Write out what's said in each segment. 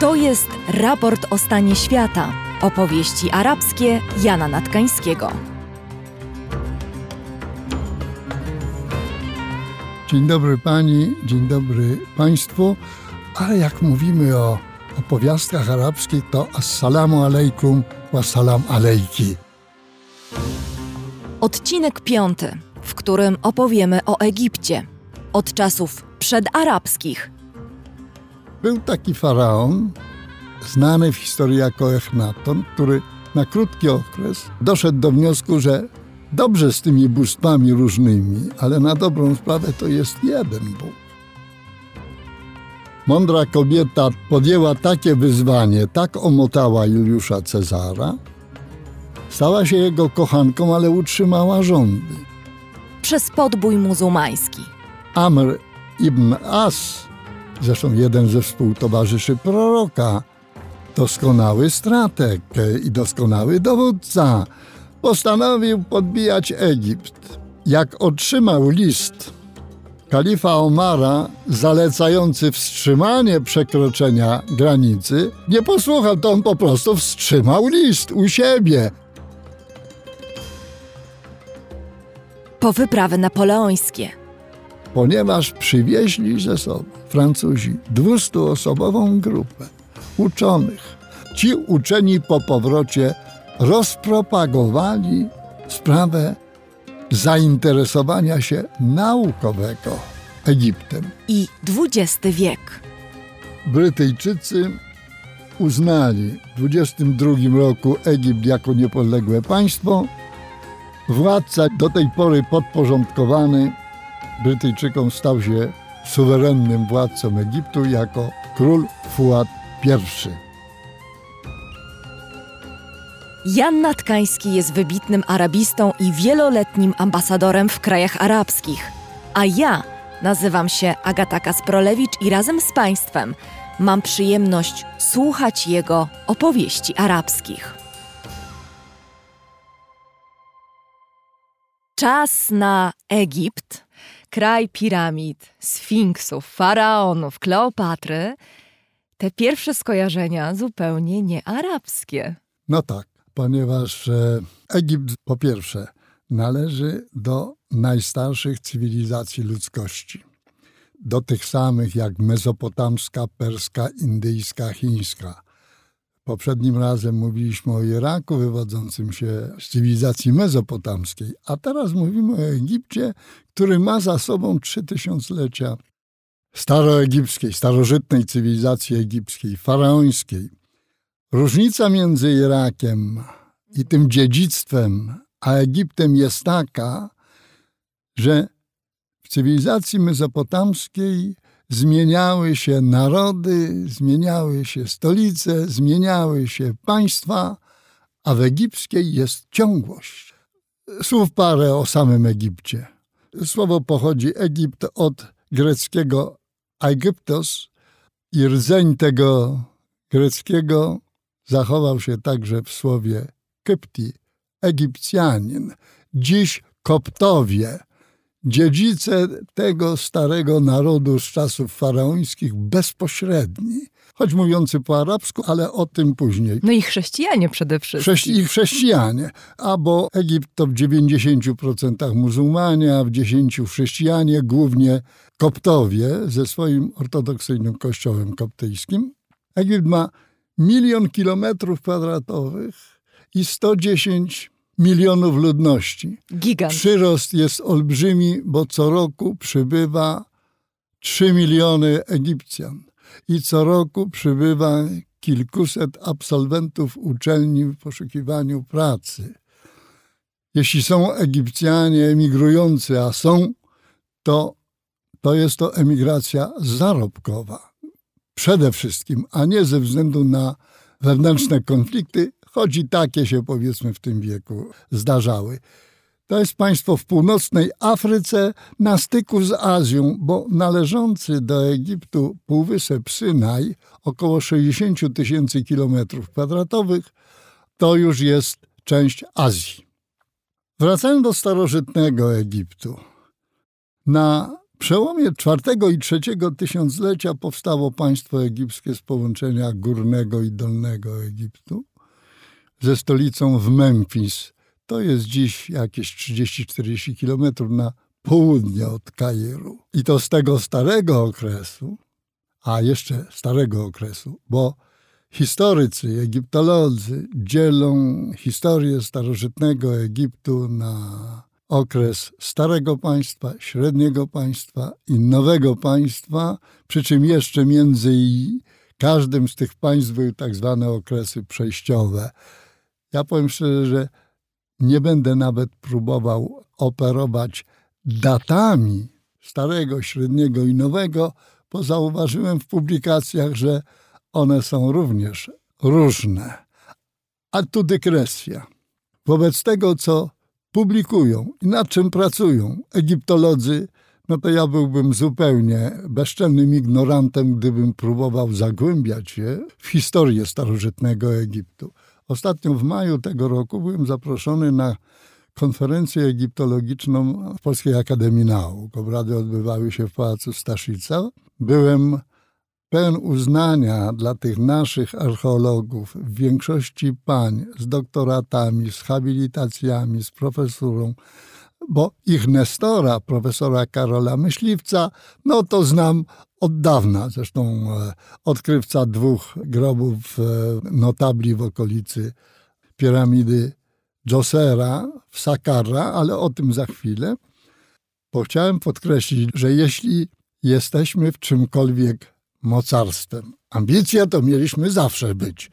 To jest raport o stanie świata. Opowieści arabskie Jana Natkańskiego. Dzień dobry pani, dzień dobry państwu. Ale jak mówimy o opowiastkach arabskich, to assalamu alaikum wa salam alejki. Odcinek piąty, w którym opowiemy o Egipcie. Od czasów przedarabskich. Był taki faraon, znany w historii jako Echnaton, który na krótki okres doszedł do wniosku, że dobrze z tymi bóstwami różnymi, ale na dobrą sprawę to jest jeden Bóg. Mądra kobieta podjęła takie wyzwanie, tak omotała Juliusza Cezara, stała się jego kochanką, ale utrzymała rządy. Przez podbój muzułmański. Amr ibn As, zresztą jeden ze współtowarzyszy proroka, doskonały strateg i doskonały dowódca, postanowił podbijać Egipt. Jak otrzymał list kalifa Omara zalecający wstrzymanie przekroczenia granicy, nie posłuchał, to on po prostu wstrzymał list u siebie. Po wyprawy napoleońskie. Ponieważ przywieźli ze sobą Francuzi 200-osobową grupę uczonych. Ci uczeni po powrocie rozpropagowali sprawę zainteresowania się naukowego Egiptem. I XX wiek. Brytyjczycy uznali w 22 roku Egipt jako niepodległe państwo. Władca do tej pory podporządkowany Brytyjczykom stał się suwerennym władcą Egiptu jako król Fuad I. Jan Natkański jest wybitnym arabistą i wieloletnim ambasadorem w krajach arabskich. A ja nazywam się Agata Kasprolewicz i razem z Państwem mam przyjemność słuchać jego opowieści arabskich. Czas na Egipt, kraj piramid, sfinksów, faraonów, Kleopatry. Te pierwsze skojarzenia zupełnie nie arabskie. No tak, ponieważ e, Egipt po pierwsze należy do najstarszych cywilizacji ludzkości. Do tych samych jak mezopotamska, perska, indyjska, chińska. Poprzednim razem mówiliśmy o Iraku wywodzącym się z cywilizacji mezopotamskiej, a teraz mówimy o Egipcie, który ma za sobą trzy tysiąclecia staroegipskiej, starożytnej cywilizacji egipskiej, faraońskiej. Różnica między Irakiem i tym dziedzictwem, a Egiptem jest taka, że w cywilizacji mezopotamskiej zmieniały się narody, zmieniały się stolice, zmieniały się państwa, a w egipskiej jest ciągłość. Słów parę o samym Egipcie. Słowo pochodzi Egipt od greckiego Aegyptos i rdzeń tego greckiego zachował się także w słowie Kypti, Egipcjanin. Dziś Koptowie, dziedzice tego starego narodu z czasów faraońskich bezpośredni, choć mówiący po arabsku, ale o tym później. No i chrześcijanie przede wszystkim. Chrześci I chrześcijanie, a bo Egipt to w 90% muzułmanie, a w 10% chrześcijanie, głównie koptowie ze swoim ortodoksyjnym kościołem koptyjskim. Egipt ma milion kilometrów kwadratowych i 110 milionów ludności. Gigant. Przyrost jest olbrzymi, bo co roku przybywa 3 miliony Egipcjan i co roku przybywa kilkuset absolwentów uczelni w poszukiwaniu pracy. Jeśli są Egipcjanie emigrujący, a są, to, to jest to emigracja zarobkowa. Przede wszystkim, a nie ze względu na wewnętrzne konflikty, choć i takie się powiedzmy w tym wieku zdarzały. To jest państwo w północnej Afryce na styku z Azją, bo należący do Egiptu półwysep Synaj, około 60 tysięcy kilometrów kwadratowych, to już jest część Azji. Wracając do starożytnego Egiptu. Na przełomie czwartego i trzeciego tysiąclecia powstało państwo egipskie z połączenia górnego i dolnego Egiptu ze stolicą w Memphis. To jest dziś jakieś 30-40 kilometrów na południe od Kairu. I to z tego starego okresu, a jeszcze starego okresu, bo historycy, egiptolodzy dzielą historię starożytnego Egiptu na okres Starego Państwa, Średniego Państwa i Nowego Państwa, przy czym jeszcze między każdym z tych państw były tak zwane okresy przejściowe. Ja powiem szczerze, że nie będę nawet próbował operować datami Starego, Średniego i Nowego, bo zauważyłem w publikacjach, że one są również różne. A tu dygresja. Wobec tego, co publikują i nad czym pracują egiptolodzy, no to ja byłbym zupełnie bezczelnym ignorantem, gdybym próbował zagłębiać się w historię starożytnego Egiptu. Ostatnio w maju tego roku byłem zaproszony na konferencję egiptologiczną w Polskiej Akademii Nauk. Obrady odbywały się w Pałacu Staszica. Byłem pełen uznania dla tych naszych archeologów, w większości pań z doktoratami, z habilitacjami, z profesurą, bo ich nestora, profesora Karola Myśliwca, no to znam od dawna. Zresztą e, odkrywca dwóch grobów e, notabli w okolicy piramidy Josera w Sakarra, ale o tym za chwilę. Bo chciałem podkreślić, że jeśli jesteśmy w czymkolwiek mocarstwem. Ambicje to mieliśmy zawsze być,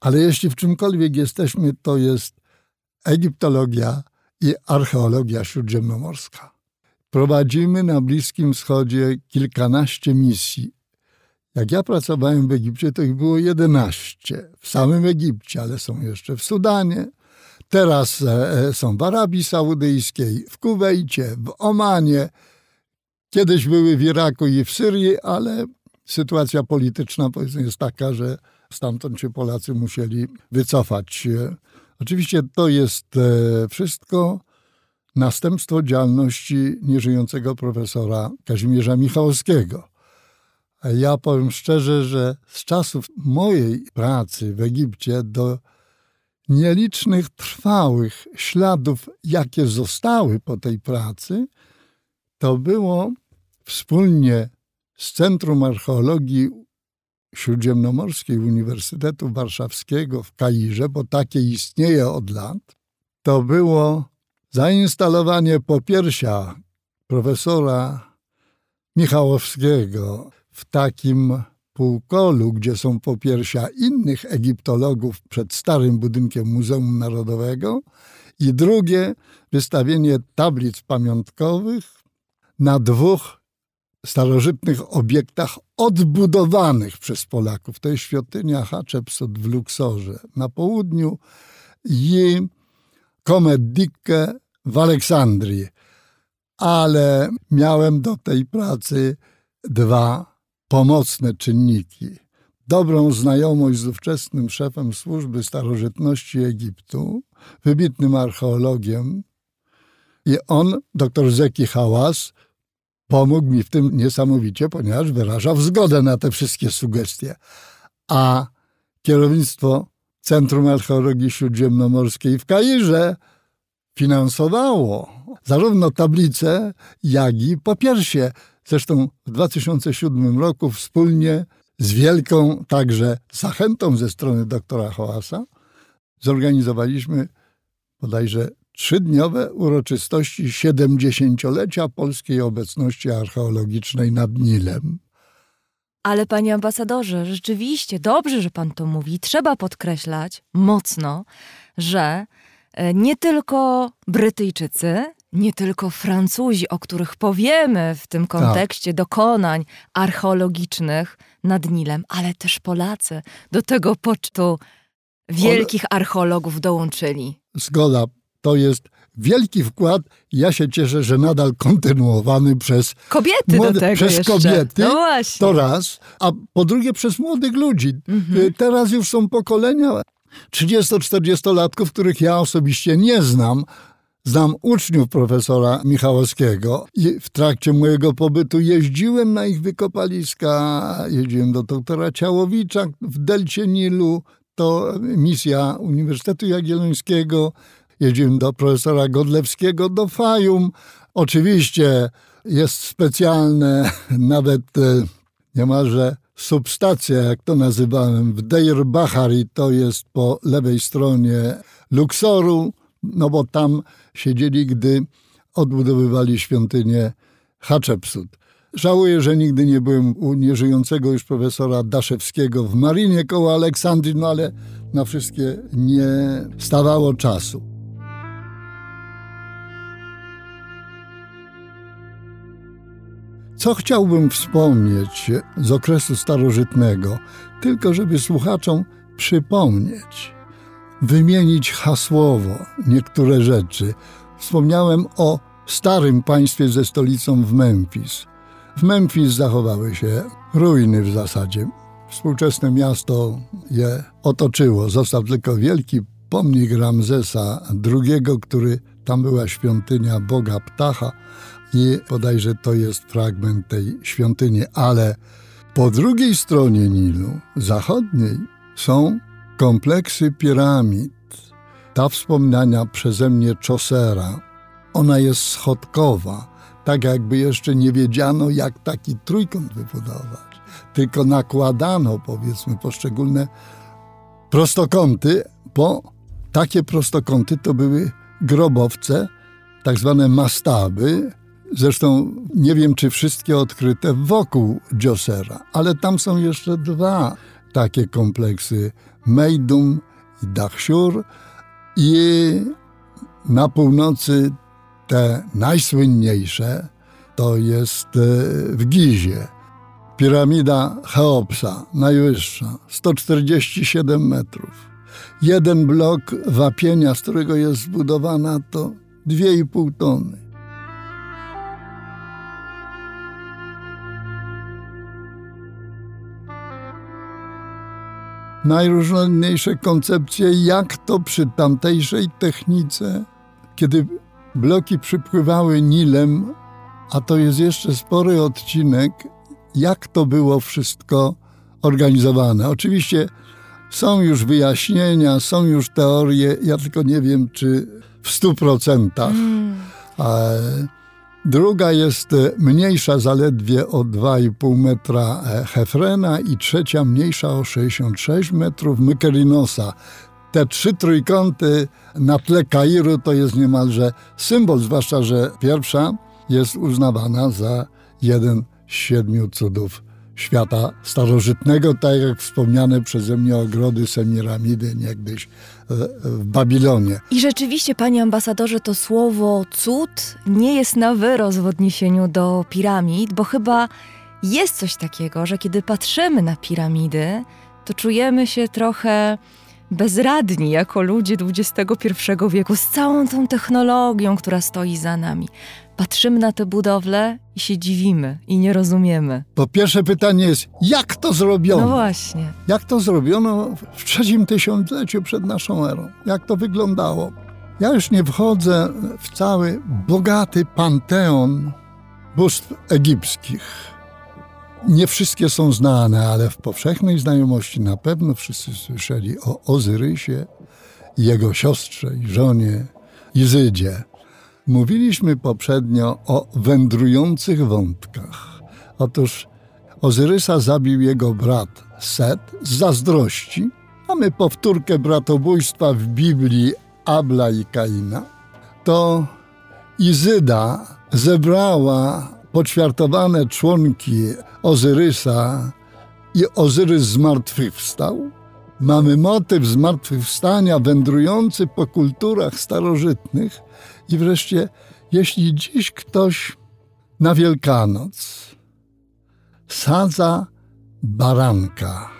ale jeśli w czymkolwiek jesteśmy, to jest egiptologia i archeologia śródziemnomorska. Prowadzimy na Bliskim Wschodzie kilkanaście misji. Jak ja pracowałem w Egipcie, to ich było jedenaście. W samym Egipcie, ale są jeszcze w Sudanie. Teraz e, e, są w Arabii Saudyjskiej, w Kuwejcie, w Omanie. Kiedyś były w Iraku i w Syrii, ale sytuacja polityczna powiedzmy jest taka, że stamtąd się Polacy musieli wycofać. Oczywiście to jest e, wszystko następstwo działalności nieżyjącego profesora Kazimierza Michałowskiego. Ja powiem szczerze, że z czasów mojej pracy w Egipcie do nielicznych trwałych śladów, jakie zostały po tej pracy, to było wspólnie z Centrum Archeologii Śródziemnomorskiej Uniwersytetu Warszawskiego w Kairze, bo takie istnieje od lat, to było zainstalowanie popiersia profesora Michałowskiego w takim półkolu, gdzie są popiersia innych egiptologów przed starym budynkiem Muzeum Narodowego i drugie wystawienie tablic pamiątkowych na dwóch starożytnych obiektach odbudowanych przez Polaków. To jest świątynia Hatshepsut w Luksorze na południu i Komet Dikke w Aleksandrii. Ale miałem do tej pracy dwa pomocne czynniki. Dobrą znajomość z ówczesnym szefem służby starożytności Egiptu, wybitnym archeologiem, i on, dr Zeki Hałas, pomógł mi w tym niesamowicie, ponieważ wyrażał zgodę na te wszystkie sugestie. A kierownictwo Centrum Archeologii Śródziemnomorskiej w Kairze finansowało zarówno tablice, jak i popiersie. Zresztą w 2007 roku wspólnie z wielką także zachętą ze strony doktora Hołasa zorganizowaliśmy bodajże trzydniowe uroczystości 70-lecia polskiej obecności archeologicznej nad Nilem. Ale panie ambasadorze, rzeczywiście dobrze, że pan to mówi. Trzeba podkreślać mocno, że e, nie tylko Brytyjczycy, nie tylko Francuzi, o których powiemy w tym tak. kontekście tak. dokonań archeologicznych nad Nilem, ale też Polacy do tego pocztu wielkich archeologów dołączyli. Zgoda to jest wielki wkład. Ja się cieszę, że nadal kontynuowany przez kobiety młode, do tego przez jeszcze. kobiety. No właśnie. To raz, a po drugie przez młodych ludzi. Mhm. Y, teraz już są pokolenia 30-40-latków, których ja osobiście nie znam, Znam uczniów profesora Michałowskiego i w trakcie mojego pobytu jeździłem na ich wykopaliska, jeździłem do doktora Ciałowicza w Delcie Nilu, to misja Uniwersytetu Jagiellońskiego, jeździłem do profesora Godlewskiego, do Fajum. Oczywiście jest specjalne, nawet e, niemalże substacja, jak to nazywałem, w Deir Bahari, to jest po lewej stronie Luxoru, no bo tam siedzieli, gdy odbudowywali świątynię Hatshepsut. Żałuję, że nigdy nie byłem u nieżyjącego już profesora Daszewskiego w Marinie koło Aleksandrii, no ale na wszystkie nie stawało czasu. Co chciałbym wspomnieć z okresu starożytnego, tylko żeby słuchaczom przypomnieć, wymienić hasłowo niektóre rzeczy. Wspomniałem o starym państwie ze stolicą w Memphis. W Memphis zachowały się ruiny w zasadzie. Współczesne miasto je otoczyło. Został tylko wielki pomnik Ramzesa II, który tam była świątynia Boga Ptacha i bodajże to jest fragment tej świątyni, ale po drugiej stronie Nilu, zachodniej, są kompleksy piramid. Ta wspomniana przeze mnie Chaucera, ona jest schodkowa, tak jakby jeszcze nie wiedziano, jak taki trójkąt wybudować. Tylko nakładano, powiedzmy, poszczególne prostokąty, bo takie prostokąty to były grobowce, tak zwane mastaby, Zresztą nie wiem, czy wszystkie odkryte wokół Dziosera, ale tam są jeszcze dwa takie kompleksy: Mejdum i Dachsiur. I na północy te najsłynniejsze to jest e, w Gizie. Piramida Cheopsa, najwyższa, 147 metrów. Jeden blok wapienia, z którego jest zbudowana, to 2,5 tony. Najróżniejsze koncepcje, jak to przy tamtejszej technice, kiedy bloki przypływały Nilem, a to jest jeszcze spory odcinek, jak to było wszystko organizowane. Oczywiście są już wyjaśnienia, są już teorie, ja tylko nie wiem, czy w stu procentach. Mm. Druga jest e, mniejsza zaledwie o 2,5 metra e, Hefrena i trzecia mniejsza o 66 metrów Mykerinosa. Te trzy trójkąty na tle Kairu to jest niemalże symbol, zwłaszcza, że pierwsza jest uznawana za jeden z siedmiu cudów świata starożytnego, tak jak wspomniane przeze mnie ogrody Semiramidy niegdyś e, w Babilonie. I rzeczywiście, panie ambasadorze, to słowo cud nie jest na wyrost w odniesieniu do piramid, bo chyba jest coś takiego, że kiedy patrzymy na piramidy, to czujemy się trochę bezradni jako ludzie XXI wieku z całą tą technologią, która stoi za nami patrzymy na te budowle i się dziwimy i nie rozumiemy. Po pierwsze pytanie jest, jak to zrobiono? No właśnie. Jak to zrobiono w trzecim tysiącleciu przed naszą erą? Jak to wyglądało? Ja już nie wchodzę w cały bogaty panteon bóstw egipskich. Nie wszystkie są znane, ale w powszechnej znajomości na pewno wszyscy słyszeli o Ozyrysie, jego siostrze i żonie Izydzie. Mówiliśmy poprzednio o wędrujących wątkach. Otóż Ozyrysa zabił jego brat Set z zazdrości. Mamy powtórkę bratobójstwa w Biblii Abla i Kaina. To Izyda zebrała poćwiartowane członki Ozyrysa i Ozyrys zmartwychwstał. Mamy motyw zmartwychwstania wędrujący po kulturach starożytnych, i wreszcie, jeśli dziś ktoś na Wielkanoc sadza baranka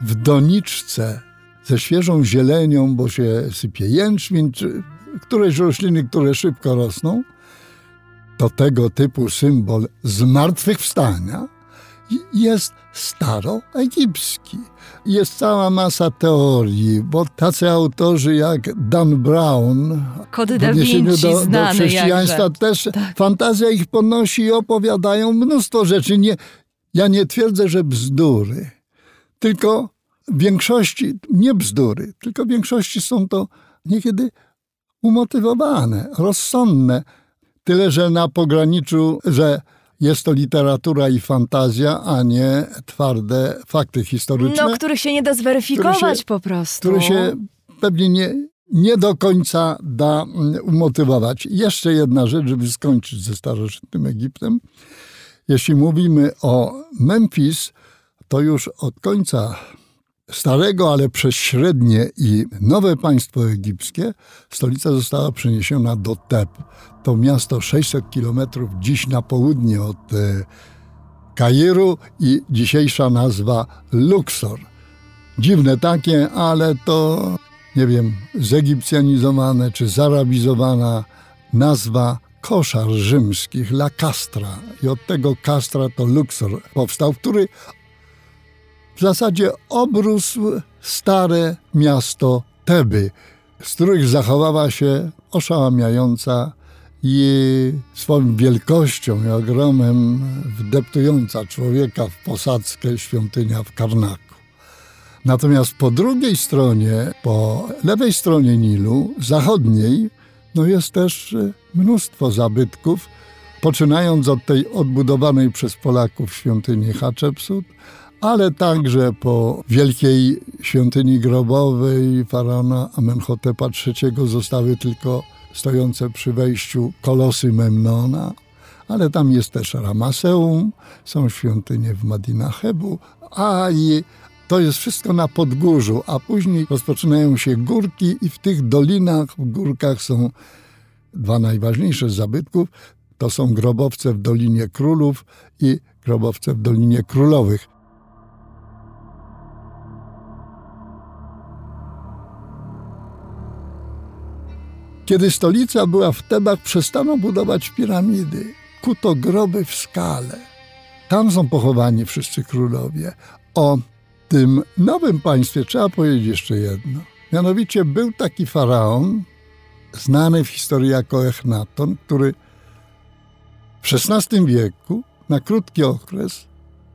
w doniczce ze świeżą zielenią, bo się sypie jęczmień, czy któreś rośliny, które szybko rosną, to tego typu symbol zmartwychwstania jest staroegipski. Jest cała masa teorii, bo tacy autorzy jak Dan Brown Kody da Vinci, do, do chrześcijaństwa jakże. też fantazja ich podnosi i opowiadają mnóstwo rzeczy. Nie, ja nie twierdzę, że bzdury, tylko w większości, nie bzdury, tylko w większości są to niekiedy umotywowane, rozsądne. Tyle, że na pograniczu, że jest to literatura i fantazja, a nie twarde fakty historyczne. No, których się nie da zweryfikować się- po prostu. które się pewnie nie, nie do końca da mm, umotywować. Jeszcze jedna rzecz, żeby skończyć ze starożytnym Egiptem. Jeśli mówimy o Memphis, to już od końca starego, ale przez średnie i nowe państwo egipskie stolica została przeniesiona do Teb. To miasto 600 kilometrów dziś na południe od e, Kairu i dzisiejsza nazwa Luxor. Dziwne takie, ale to nie wiem, zegipcjanizowane czy zarabizowana nazwa koszar rzymskich, La Castra. I od tego Castra to Luxor powstał, który w zasadzie obrósł stare miasto Teby, z których zachowała się oszałamiająca i swoją wielkością i ogromem wdeptująca człowieka w posadzkę świątynia w Karnaku. Natomiast po drugiej stronie, po lewej stronie Nilu, zachodniej, no jest też mnóstwo zabytków, poczynając od tej odbudowanej przez Polaków świątyni Hatshepsut, ale także po wielkiej świątyni grobowej faraona Amenhotepa III zostały tylko stojące przy wejściu kolosy Memnona, ale tam jest też Ramaseum, są świątynie w Madinachebu, a i to jest wszystko na podgórzu, a później rozpoczynają się górki i w tych dolinach, w górkach są dwa najważniejsze zabytków. To są grobowce w Dolinie Królów i grobowce w Dolinie Królowych. Kiedy stolica była w Tebach, przestano budować piramidy. Kuto groby w skale. Tam są pochowani wszyscy królowie. O tym nowym państwie trzeba powiedzieć jeszcze jedno. Mianowicie był taki faraon, znany w historii jako Echnaton, który w XVI wieku, na krótki okres,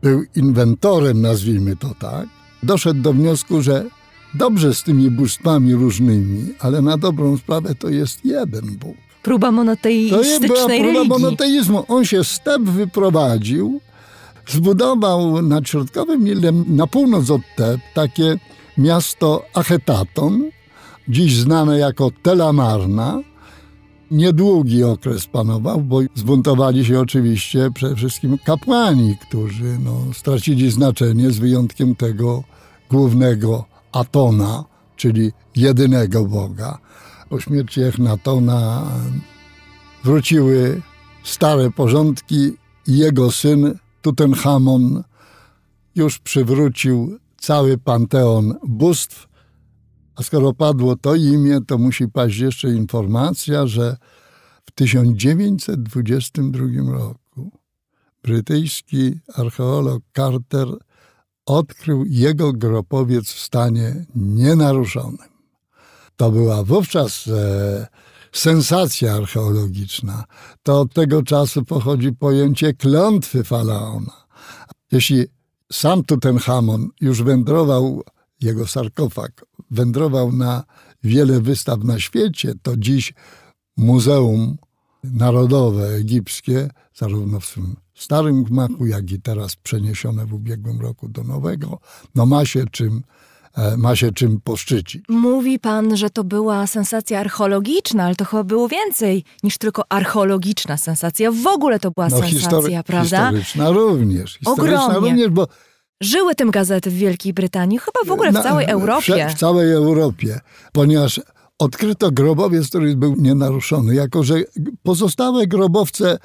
był inwentorem, nazwijmy to tak, doszedł do wniosku, że dobrze z tymi bóstwami różnymi, ale na dobrą sprawę to jest jeden Bóg. Próba To jest była monoteistycznej próba religii. monoteizmu. On się step wyprowadził, zbudował nad środkowym Nilem, na północ od Teb, takie miasto Achetaton, dziś znane jako Telamarna. Niedługi okres panował, bo zbuntowali się oczywiście przede wszystkim kapłani, którzy no, stracili znaczenie z wyjątkiem tego głównego Atona, czyli jedynego Boga. Po śmierci Echnatona wróciły stare porządki i jego syn Tutenchamon już przywrócił cały panteon bóstw. A skoro padło to imię, to musi paść jeszcze informacja, że w 1922 roku brytyjski archeolog Carter odkrył jego grobowiec w stanie nienaruszonym. To była wówczas e, sensacja archeologiczna. To od tego czasu pochodzi pojęcie klątwy faraona. Jeśli sam Tutenchamon już wędrował, jego sarkofag wędrował na wiele wystaw na świecie, to dziś Muzeum Narodowe Egipskie, zarówno w swym starym gmachu, jak i teraz przeniesione w ubiegłym roku do nowego, no ma się czym, e, ma się czym poszczycić. Mówi pan, że to była sensacja archeologiczna, ale to chyba było więcej niż tylko archeologiczna sensacja. W ogóle to była sensacja, history- prawda? Historyczna również. Historyczna Ogromnie. również, bo Żyły tym gazety w Wielkiej Brytanii, chyba w ogóle w na- całej Europie. W całej Europie, ponieważ odkryto grobowiec, który był nienaruszony, jako że pozostałe grobowce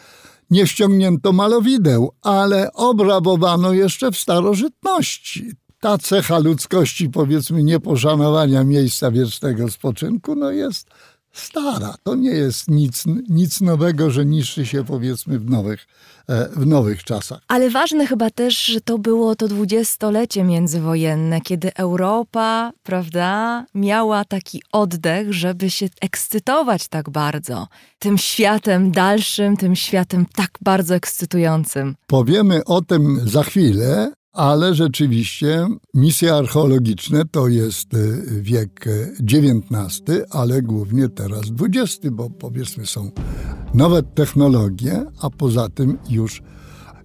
nie ściągnięto malowideł, ale obrabowano jeszcze w starożytności. Ta cecha ludzkości, powiedzmy, nieposzanowania miejsca wiecznego spoczynku, no jest stara. To nie jest nic, nic nowego, że niszczy się powiedzmy w nowych, e, w nowych czasach. Ale ważne chyba też, że to było to dwudziestolecie międzywojenne, kiedy Europa, prawda, miała taki oddech, żeby się ekscytować tak bardzo tym światem dalszym, tym światem tak bardzo ekscytującym. Powiemy o tym za chwilę, ale rzeczywiście misje archeologiczne to jest y, wiek XIX, ale głównie teraz XX, bo powiedzmy są nowe technologie, a poza tym już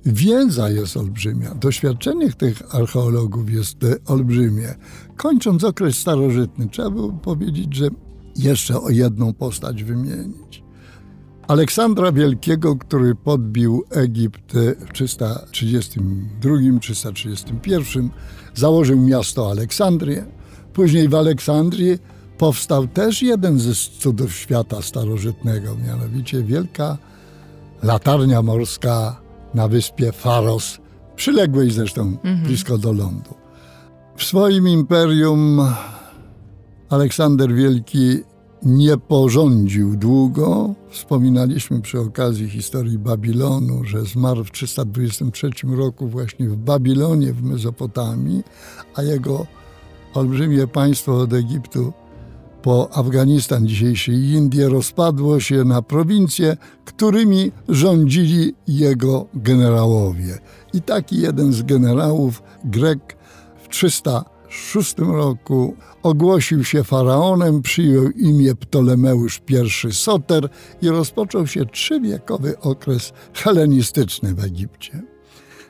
wiedza jest olbrzymia. Doświadczenie tych archeologów jest y, olbrzymie. Kończąc okres starożytny, trzeba było powiedzieć, że jeszcze o jedną postać wymienić. Aleksandra Wielkiego, który podbił Egipt w 332-331, założył miasto Aleksandrię. Później w Aleksandrii powstał też jeden ze cudów świata starożytnego, mianowicie wielka latarnia morska na wyspie Faros, przyległej zresztą mhm. blisko do lądu. W swoim imperium Aleksander Wielki nie porządził długo. Wspominaliśmy przy okazji historii Babilonu, że zmarł w 323 roku właśnie w Babilonie w Mezopotamii, a jego olbrzymie państwo od Egiptu po Afganistan, dzisiejszy Indie, rozpadło się na prowincje, którymi rządzili jego generałowie. I taki jeden z generałów, Grek, w 306 roku ogłosił się faraonem, przyjął imię Ptolemeusz I Soter i rozpoczął się trzywiekowy okres helenistyczny w Egipcie.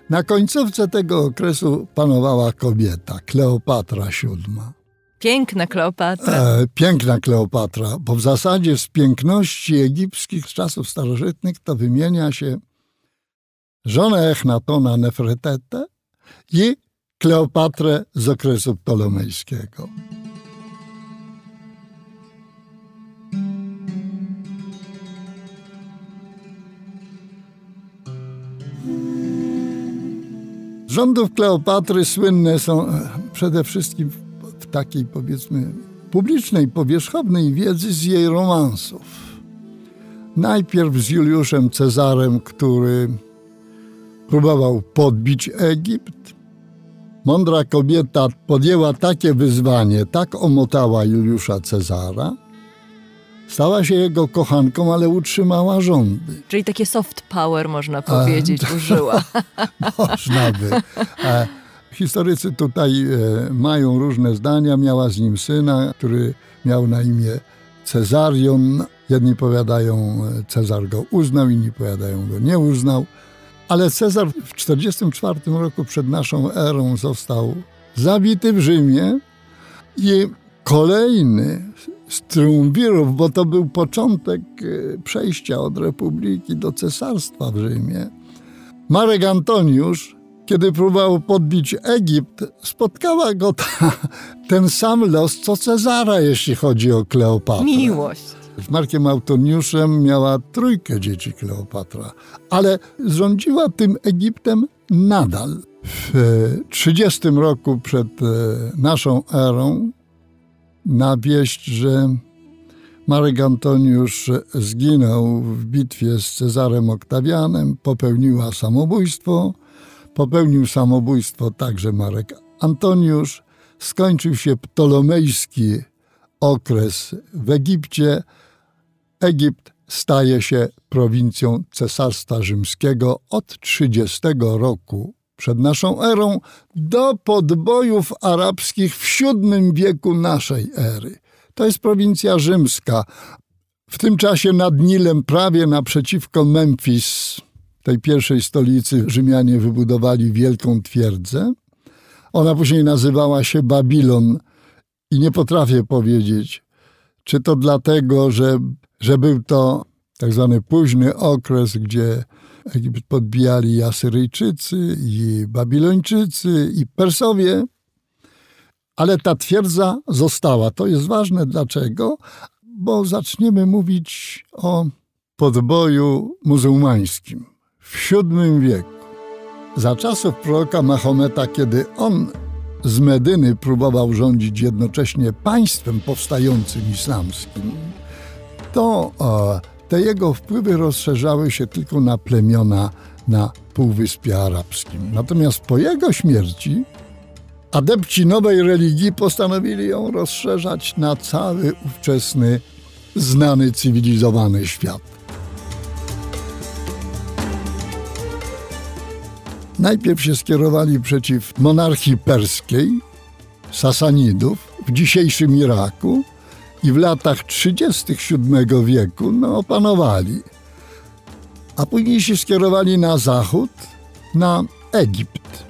Na końcówce tego okresu panowała kobieta, Kleopatra VII. Piękna Kleopatra. E, piękna Kleopatra, bo w zasadzie z piękności egipskich z czasów starożytnych to wymienia się żonę Echnatona Nefretetę i Kleopatrę z okresu ptolomejskiego. rządów Kleopatry słynne są e, przede wszystkim w takiej powiedzmy publicznej, powierzchownej wiedzy z jej romansów. Najpierw z Juliuszem Cezarem, który próbował podbić Egipt. Mądra kobieta podjęła takie wyzwanie, tak omotała Juliusza Cezara, Stała się jego kochanką, ale utrzymała rządy. Czyli takie soft power, można powiedzieć, A, użyła. można by. A, historycy tutaj e, mają różne zdania. Miała z nim syna, który miał na imię Cezarion. Jedni powiadają, e, Cezar go uznał, inni powiadają, go nie uznał. Ale Cezar w 44 roku przed naszą erą został zabity w Rzymie i kolejny z triumvirów, bo to był początek e, przejścia od republiki do cesarstwa w Rzymie. Marek Antoniusz, kiedy próbował podbić Egipt, spotkała go ta, ten sam los co Cezara, jeśli chodzi o Kleopatrę. Miłość. Z Markiem Antoniuszem miała trójkę dzieci Kleopatra, ale rządziła tym Egiptem nadal. W 30 roku przed e, naszą erą na wieść, że Marek Antoniusz zginął w bitwie z Cezarem Oktawianem, popełniła samobójstwo. Popełnił samobójstwo także Marek Antoniusz. Skończył się ptolomejski okres w Egipcie. Egipt staje się prowincją Cesarstwa Rzymskiego od 30 roku przed naszą erą do podbojów arabskich w VII wieku naszej ery. To jest prowincja rzymska. W tym czasie nad Nilem, prawie naprzeciwko Memphis, tej pierwszej stolicy, Rzymianie wybudowali wielką twierdzę. Ona później nazywała się Babilon i nie potrafię powiedzieć, czy to dlatego, że, że był to tak zwany późny okres, gdzie Egipt podbijali i Asyryjczycy, i Babilończycy, i Persowie, ale ta twierdza została. To jest ważne. Dlaczego? Bo zaczniemy mówić o podboju muzułmańskim w VII wieku. Za czasów proroka Mahometa, kiedy on z Medyny próbował rządzić jednocześnie państwem powstającym islamskim, to te jego wpływy rozszerzały się tylko na plemiona na Półwyspie Arabskim. Natomiast po jego śmierci adepci nowej religii postanowili ją rozszerzać na cały ówczesny, znany, cywilizowany świat. Najpierw się skierowali przeciw monarchii perskiej, Sasanidów w dzisiejszym Iraku i w latach 37 wieku no, opanowali. A później się skierowali na zachód, na Egipt,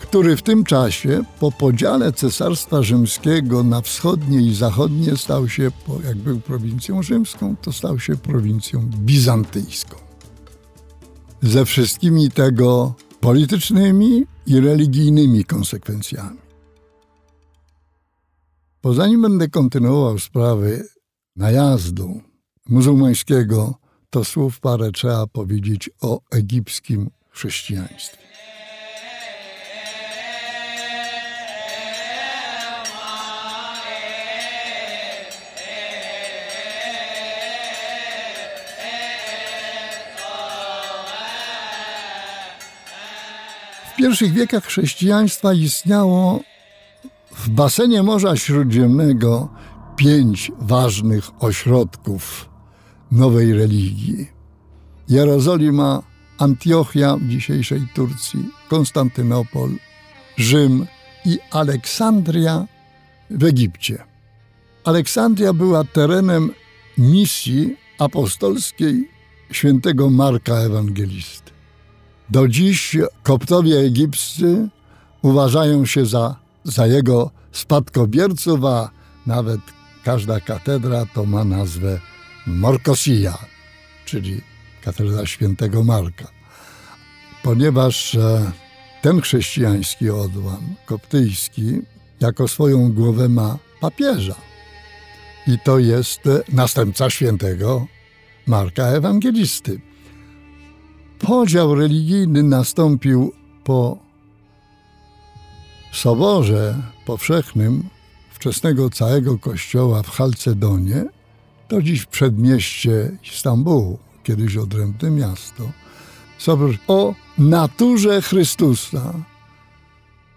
który w tym czasie po podziale Cesarstwa Rzymskiego na wschodnie i zachodnie stał się, jak był prowincją rzymską, to stał się prowincją bizantyjską. Ze wszystkimi tego politycznymi i religijnymi konsekwencjami. Bo zanim będę kontynuował sprawy najazdu muzułmańskiego, to słów parę trzeba powiedzieć o egipskim chrześcijaństwie. W pierwszych wiekach chrześcijaństwa istniało w basenie Morza Śródziemnego pięć ważnych ośrodków nowej religii. Jerozolima, Antiochia w dzisiejszej Turcji, Konstantynopol, Rzym i Aleksandria w Egipcie. Aleksandria była terenem misji apostolskiej świętego Marka Ewangelisty. Do dziś koptowie egipscy uważają się za za jego spadkobierców, a nawet każda katedra to ma nazwę Morkosia, czyli katedra świętego Marka. Ponieważ e, ten chrześcijański odłam koptyjski jako swoją głowę ma papieża. I to jest następca świętego Marka Ewangelisty. Podział religijny nastąpił po soborze powszechnym wczesnego całego kościoła w Halcedonie, to dziś przedmieście Istambułu, kiedyś odrębne miasto, sobor o naturze Chrystusa.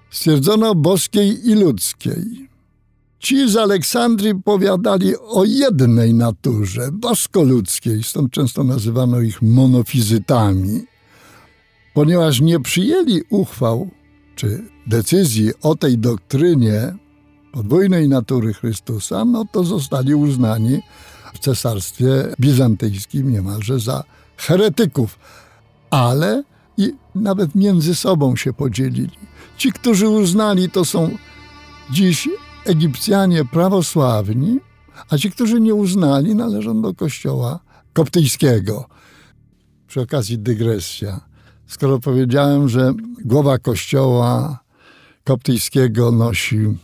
Stwierdzono boskiej i ludzkiej. Ci z Aleksandrii powiadali o jednej naturze, bosko-ludzkiej, stąd często nazywano ich monofizytami, ponieważ nie przyjęli uchwał czy decyzji o tej doktrynie podwójnej natury Chrystusa, no to zostali uznani w cesarstwie bizantyjskim niemalże za heretyków. Ale i nawet między sobą się podzielili. Ci, którzy uznali, to są dziś Egipcjanie prawosławni, a ci, którzy nie uznali, należą do kościoła koptyjskiego. Przy okazji dygresja skoro powiedziałem, że głowa kościoła koptyjskiego nosi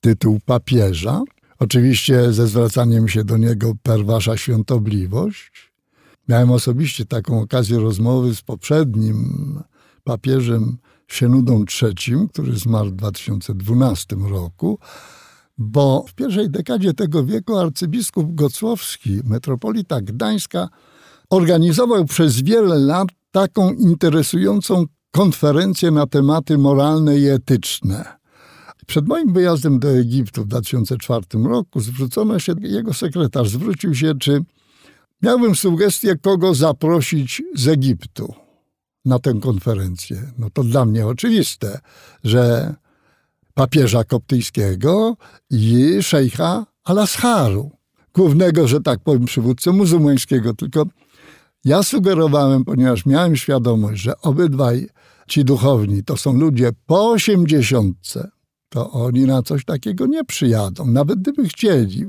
tytuł papieża, oczywiście ze zwracaniem się do niego per wasza świątobliwość. Miałem osobiście taką okazję rozmowy z poprzednim papieżem Sienudą III, który zmarł w 2012 roku, bo w pierwszej dekadzie tego wieku arcybiskup Gocłowski, metropolita Gdańska, organizował przez wiele lat taką interesującą konferencję na tematy moralne i etyczne. Przed moim wyjazdem do Egiptu w 2004 roku zwrócono się, jego sekretarz zwrócił się, czy miałbym sugestię, kogo zaprosić z Egiptu na tę konferencję. No to dla mnie oczywiste, że papieża koptyjskiego i szejcha Al-Asharu, głównego, że tak powiem, przywódcę muzułmańskiego. Tylko ja sugerowałem, ponieważ miałem świadomość, że obydwaj ci duchowni to są ludzie po osiemdziesiątce, to oni na coś takiego nie przyjadą, nawet gdyby chcieli.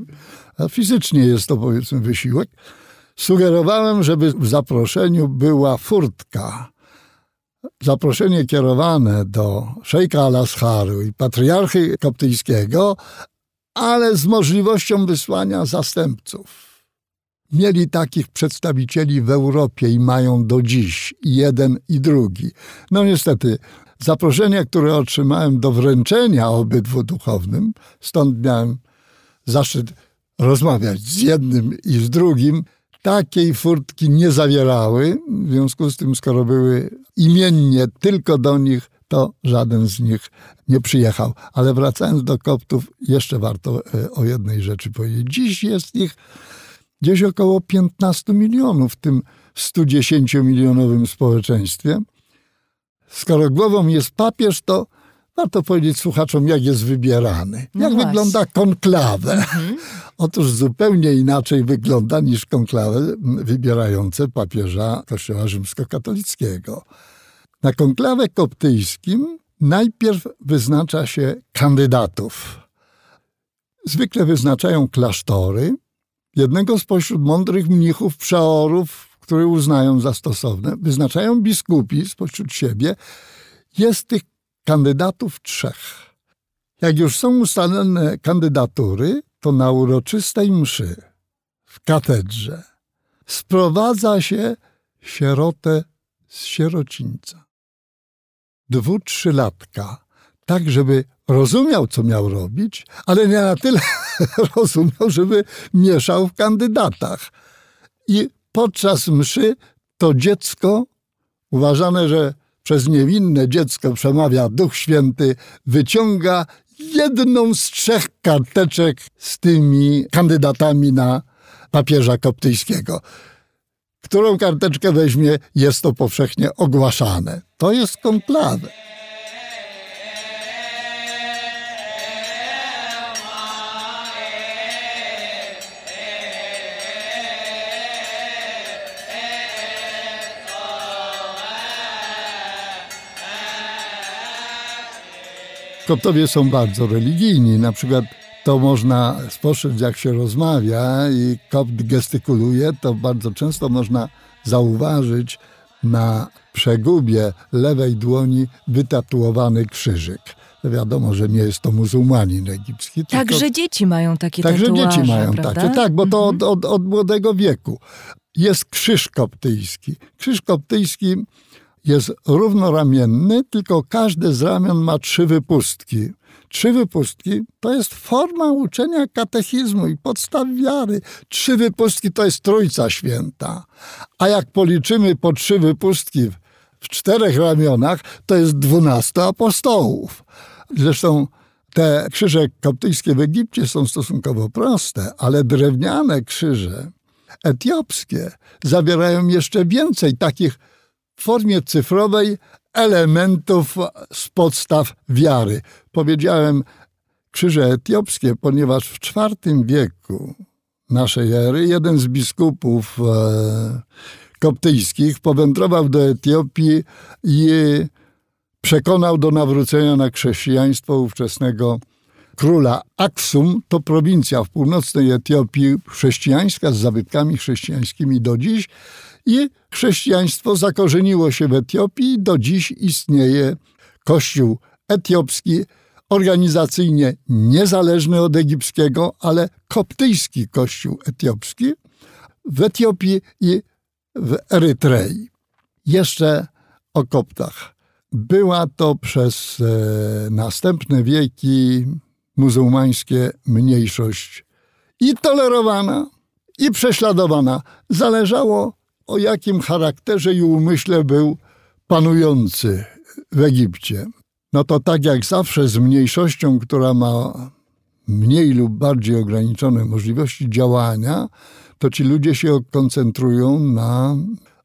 A fizycznie jest to powiedzmy wysiłek. Sugerowałem, żeby w zaproszeniu była furtka. Zaproszenie kierowane do szejka Al-Asharu i patriarchy koptyjskiego, ale z możliwością wysłania zastępców mieli takich przedstawicieli w Europie i mają do dziś jeden i drugi. No niestety, zaproszenia, które otrzymałem do wręczenia obydwu duchownym, stąd miałem zaszczyt rozmawiać z jednym i z drugim, takiej furtki nie zawierały. W związku z tym, skoro były imiennie tylko do nich, to żaden z nich nie przyjechał. Ale wracając do koptów, jeszcze warto e, o jednej rzeczy powiedzieć. Dziś jest ich gdzieś około 15 milionów w tym 110-milionowym społeczeństwie. Skoro głową jest papież, to warto powiedzieć słuchaczom, jak jest wybierany. No jak właśnie. wygląda konklawę. Mhm. Otóż zupełnie inaczej wygląda niż konklawe wybierające papieża Kościoła Rzymskokatolickiego. Na konklawę koptyjskim najpierw wyznacza się kandydatów. Zwykle wyznaczają klasztory, jednego spośród mądrych mnichów, przeorów, które uznają za stosowne, wyznaczają biskupi spośród siebie. Jest tych kandydatów trzech. Jak już są ustalone kandydatury, to na uroczystej mszy w katedrze sprowadza się sierotę z sierocińca. Dwu, trzylatka, tak żeby rozumiał, co miał robić, ale nie na tyle rozumiał, żeby mieszał w kandydatach. I podczas mszy to dziecko, uważane, że przez niewinne dziecko przemawia Duch Święty, wyciąga jedną z trzech karteczek z tymi kandydatami na papieża koptyjskiego. Którą karteczkę weźmie, jest to powszechnie ogłaszane. To jest konklawe. Koptowie są bardzo religijni. Na przykład to można spostrzec, jak się rozmawia i kopt gestykuluje, to bardzo często można zauważyć na przegubie lewej dłoni wytatuowany krzyżyk. Wiadomo, że nie jest to muzułmanin egipski. Także dzieci mają takie Także tatuaże, dzieci mają prawda? takie, tak, bo to od, od, od młodego wieku. Jest krzyż koptyjski. Krzyż koptyjski jest równoramienny, tylko każde z ramion ma trzy wypustki. Trzy wypustki to jest forma uczenia katechizmu i podstaw wiary. Trzy wypustki to jest Trójca Święta. A jak policzymy po trzy wypustki w czterech ramionach, to jest dwunastu apostołów. Zresztą te krzyże koptyjskie w Egipcie są stosunkowo proste, ale drewniane krzyże etiopskie zawierają jeszcze więcej takich w formie cyfrowej elementów z podstaw wiary. Powiedziałem krzyże etiopskie, ponieważ w IV wieku naszej ery jeden z biskupów e, koptyjskich powędrował do Etiopii i przekonał do nawrócenia na chrześcijaństwo ówczesnego króla Aksum. To prowincja w północnej Etiopii chrześcijańska z zabytkami chrześcijańskimi do dziś i chrześcijaństwo zakorzeniło się w Etiopii. Do dziś istnieje Kościół etiopski, organizacyjnie niezależny od egipskiego, ale koptyjski Kościół etiopski w Etiopii i w Erytrei. Jeszcze o koptach. Była to przez e, następne wieki muzułmańskie mniejszość i tolerowana, i prześladowana. Zależało o jakim charakterze i umyśle był panujący w Egipcie. No to tak jak zawsze z mniejszością, która ma mniej lub bardziej ograniczone możliwości działania, to ci ludzie się koncentrują na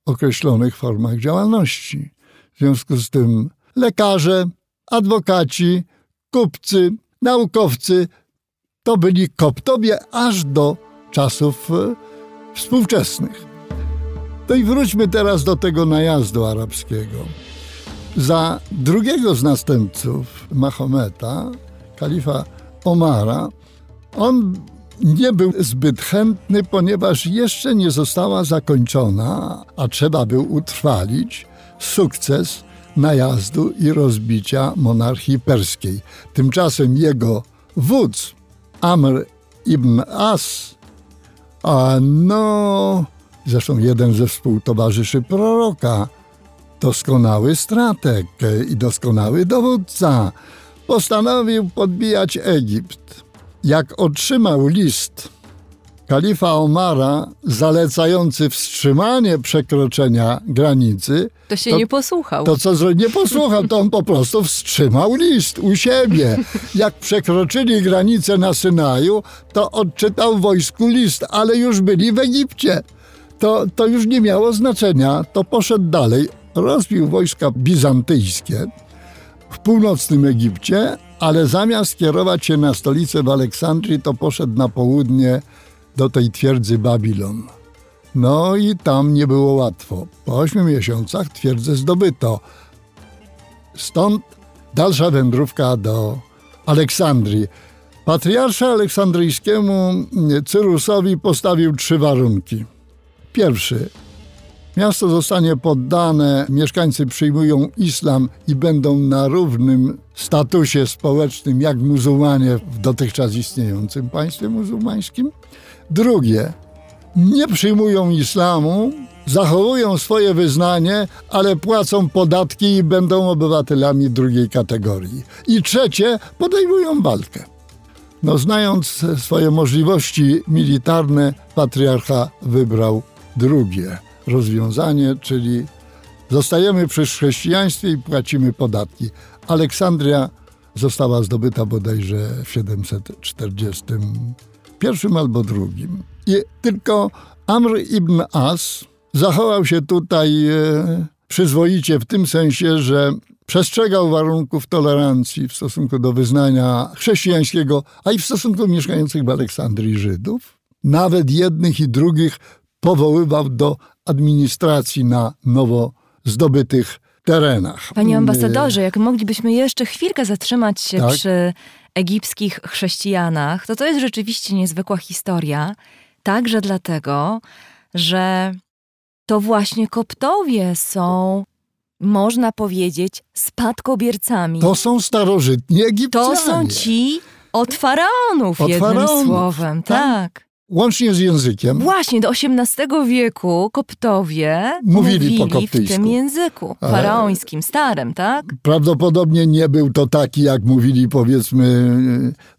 określonych formach działalności. W związku z tym lekarze, adwokaci, kupcy, naukowcy to byli koptowie aż do czasów e, współczesnych. No i wróćmy teraz do tego najazdu arabskiego. Za drugiego z następców Mahometa, kalifa Omara, on nie był zbyt chętny, ponieważ jeszcze nie została zakończona, a trzeba był utrwalić sukces najazdu i rozbicia monarchii perskiej. Tymczasem jego wódz, Amr ibn As, a no Zresztą jeden ze współtowarzyszy proroka, doskonały strateg i doskonały dowódca, postanowił podbijać Egipt. Jak otrzymał list kalifa Omara zalecający wstrzymanie przekroczenia granicy, to się to, nie posłuchał. To co nie posłuchał, to on po prostu wstrzymał list u siebie. Jak przekroczyli granicę na Synaju, to odczytał wojsku list, ale już byli w Egipcie. To, to już nie miało znaczenia. To poszedł dalej, rozbił wojska bizantyjskie w północnym Egipcie, ale zamiast kierować się na stolicę w Aleksandrii, to poszedł na południe do tej twierdzy Babilon. No i tam nie było łatwo. Po ośmiu miesiącach twierdzę zdobyto. Stąd dalsza wędrówka do Aleksandrii. Patriarcha aleksandryjskiemu Cyrusowi postawił trzy warunki. Pierwszy. Miasto zostanie poddane, mieszkańcy przyjmują islam i będą na równym statusie społecznym jak muzułmanie w dotychczas istniejącym państwie muzułmańskim. Drugie, nie przyjmują islamu, zachowują swoje wyznanie, ale płacą podatki i będą obywatelami drugiej kategorii. I trzecie, podejmują walkę. No, znając swoje możliwości militarne, patriarcha wybrał drugie rozwiązanie, czyli zostajemy przy chrześcijaństwie i płacimy podatki. Aleksandria została zdobyta bodajże w 741 albo drugim. I tylko Amr ibn As zachował się tutaj e, przyzwoicie w tym sensie, że przestrzegał warunków tolerancji w stosunku do wyznania chrześcijańskiego, a i w stosunku do mieszkających w Aleksandrii Żydów. Nawet jednych i drugich powoływał do administracji na nowo zdobytych terenach. Panie ambasadorze, jak moglibyśmy jeszcze chwilkę zatrzymać się tak? przy egipskich chrześcijanach, to to jest rzeczywiście niezwykła historia. Także dlatego, że to właśnie koptowie są, można powiedzieć, spadkobiercami. To są starożytni Egipcjanie. To są ci od faraonów, od jednym faraonów, słowem. tak. tak. Łącznie z językiem. Właśnie, do XVIII wieku koptowie mówili, mówili w tym języku faraońskim, starym, tak? Prawdopodobnie nie był to taki, jak mówili powiedzmy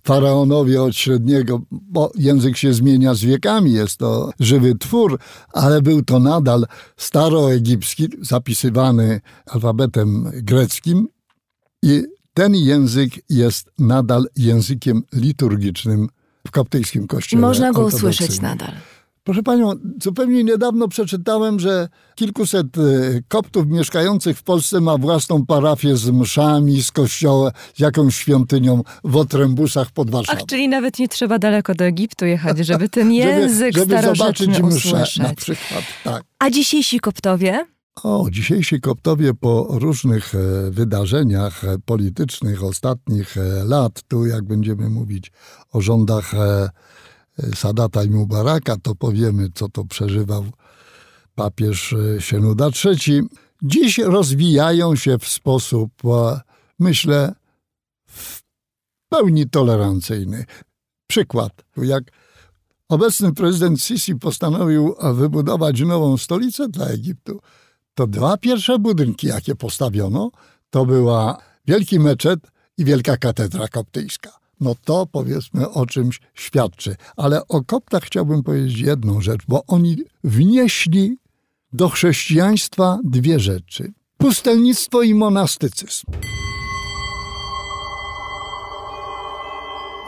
faraonowie od średniego, bo język się zmienia z wiekami, jest to żywy twór, ale był to nadal staroegipski, zapisywany alfabetem greckim i ten język jest nadal językiem liturgicznym w koptyjskim kościele. Można go usłyszeć nadal. Proszę panią, zupełnie niedawno przeczytałem, że kilkuset e, koptów mieszkających w Polsce ma własną parafię z mszami, z kościołem, z jakąś świątynią w Otrębusach pod Warszawą. Ach, czyli nawet nie trzeba daleko do Egiptu jechać, żeby ten język żeby, żeby zobaczyć mszę na przykład. Tak. A dzisiejsi koptowie? O, dzisiejsi koptowie po różnych e, wydarzeniach e, politycznych ostatnich e, lat, tu jak będziemy mówić o rządach Sadata i Mubaraka, to powiemy, co to przeżywał papież Sienuda III. Dziś rozwijają się w sposób, myślę, w pełni tolerancyjny. Przykład, jak obecny prezydent Sisi postanowił wybudować nową stolicę dla Egiptu, to dwa pierwsze budynki, jakie postawiono, to była wielki meczet i wielka katedra koptyjska. No to powiedzmy o czymś świadczy. Ale o koptach chciałbym powiedzieć jedną rzecz, bo oni wnieśli do chrześcijaństwa dwie rzeczy. Pustelnictwo i monastycyzm.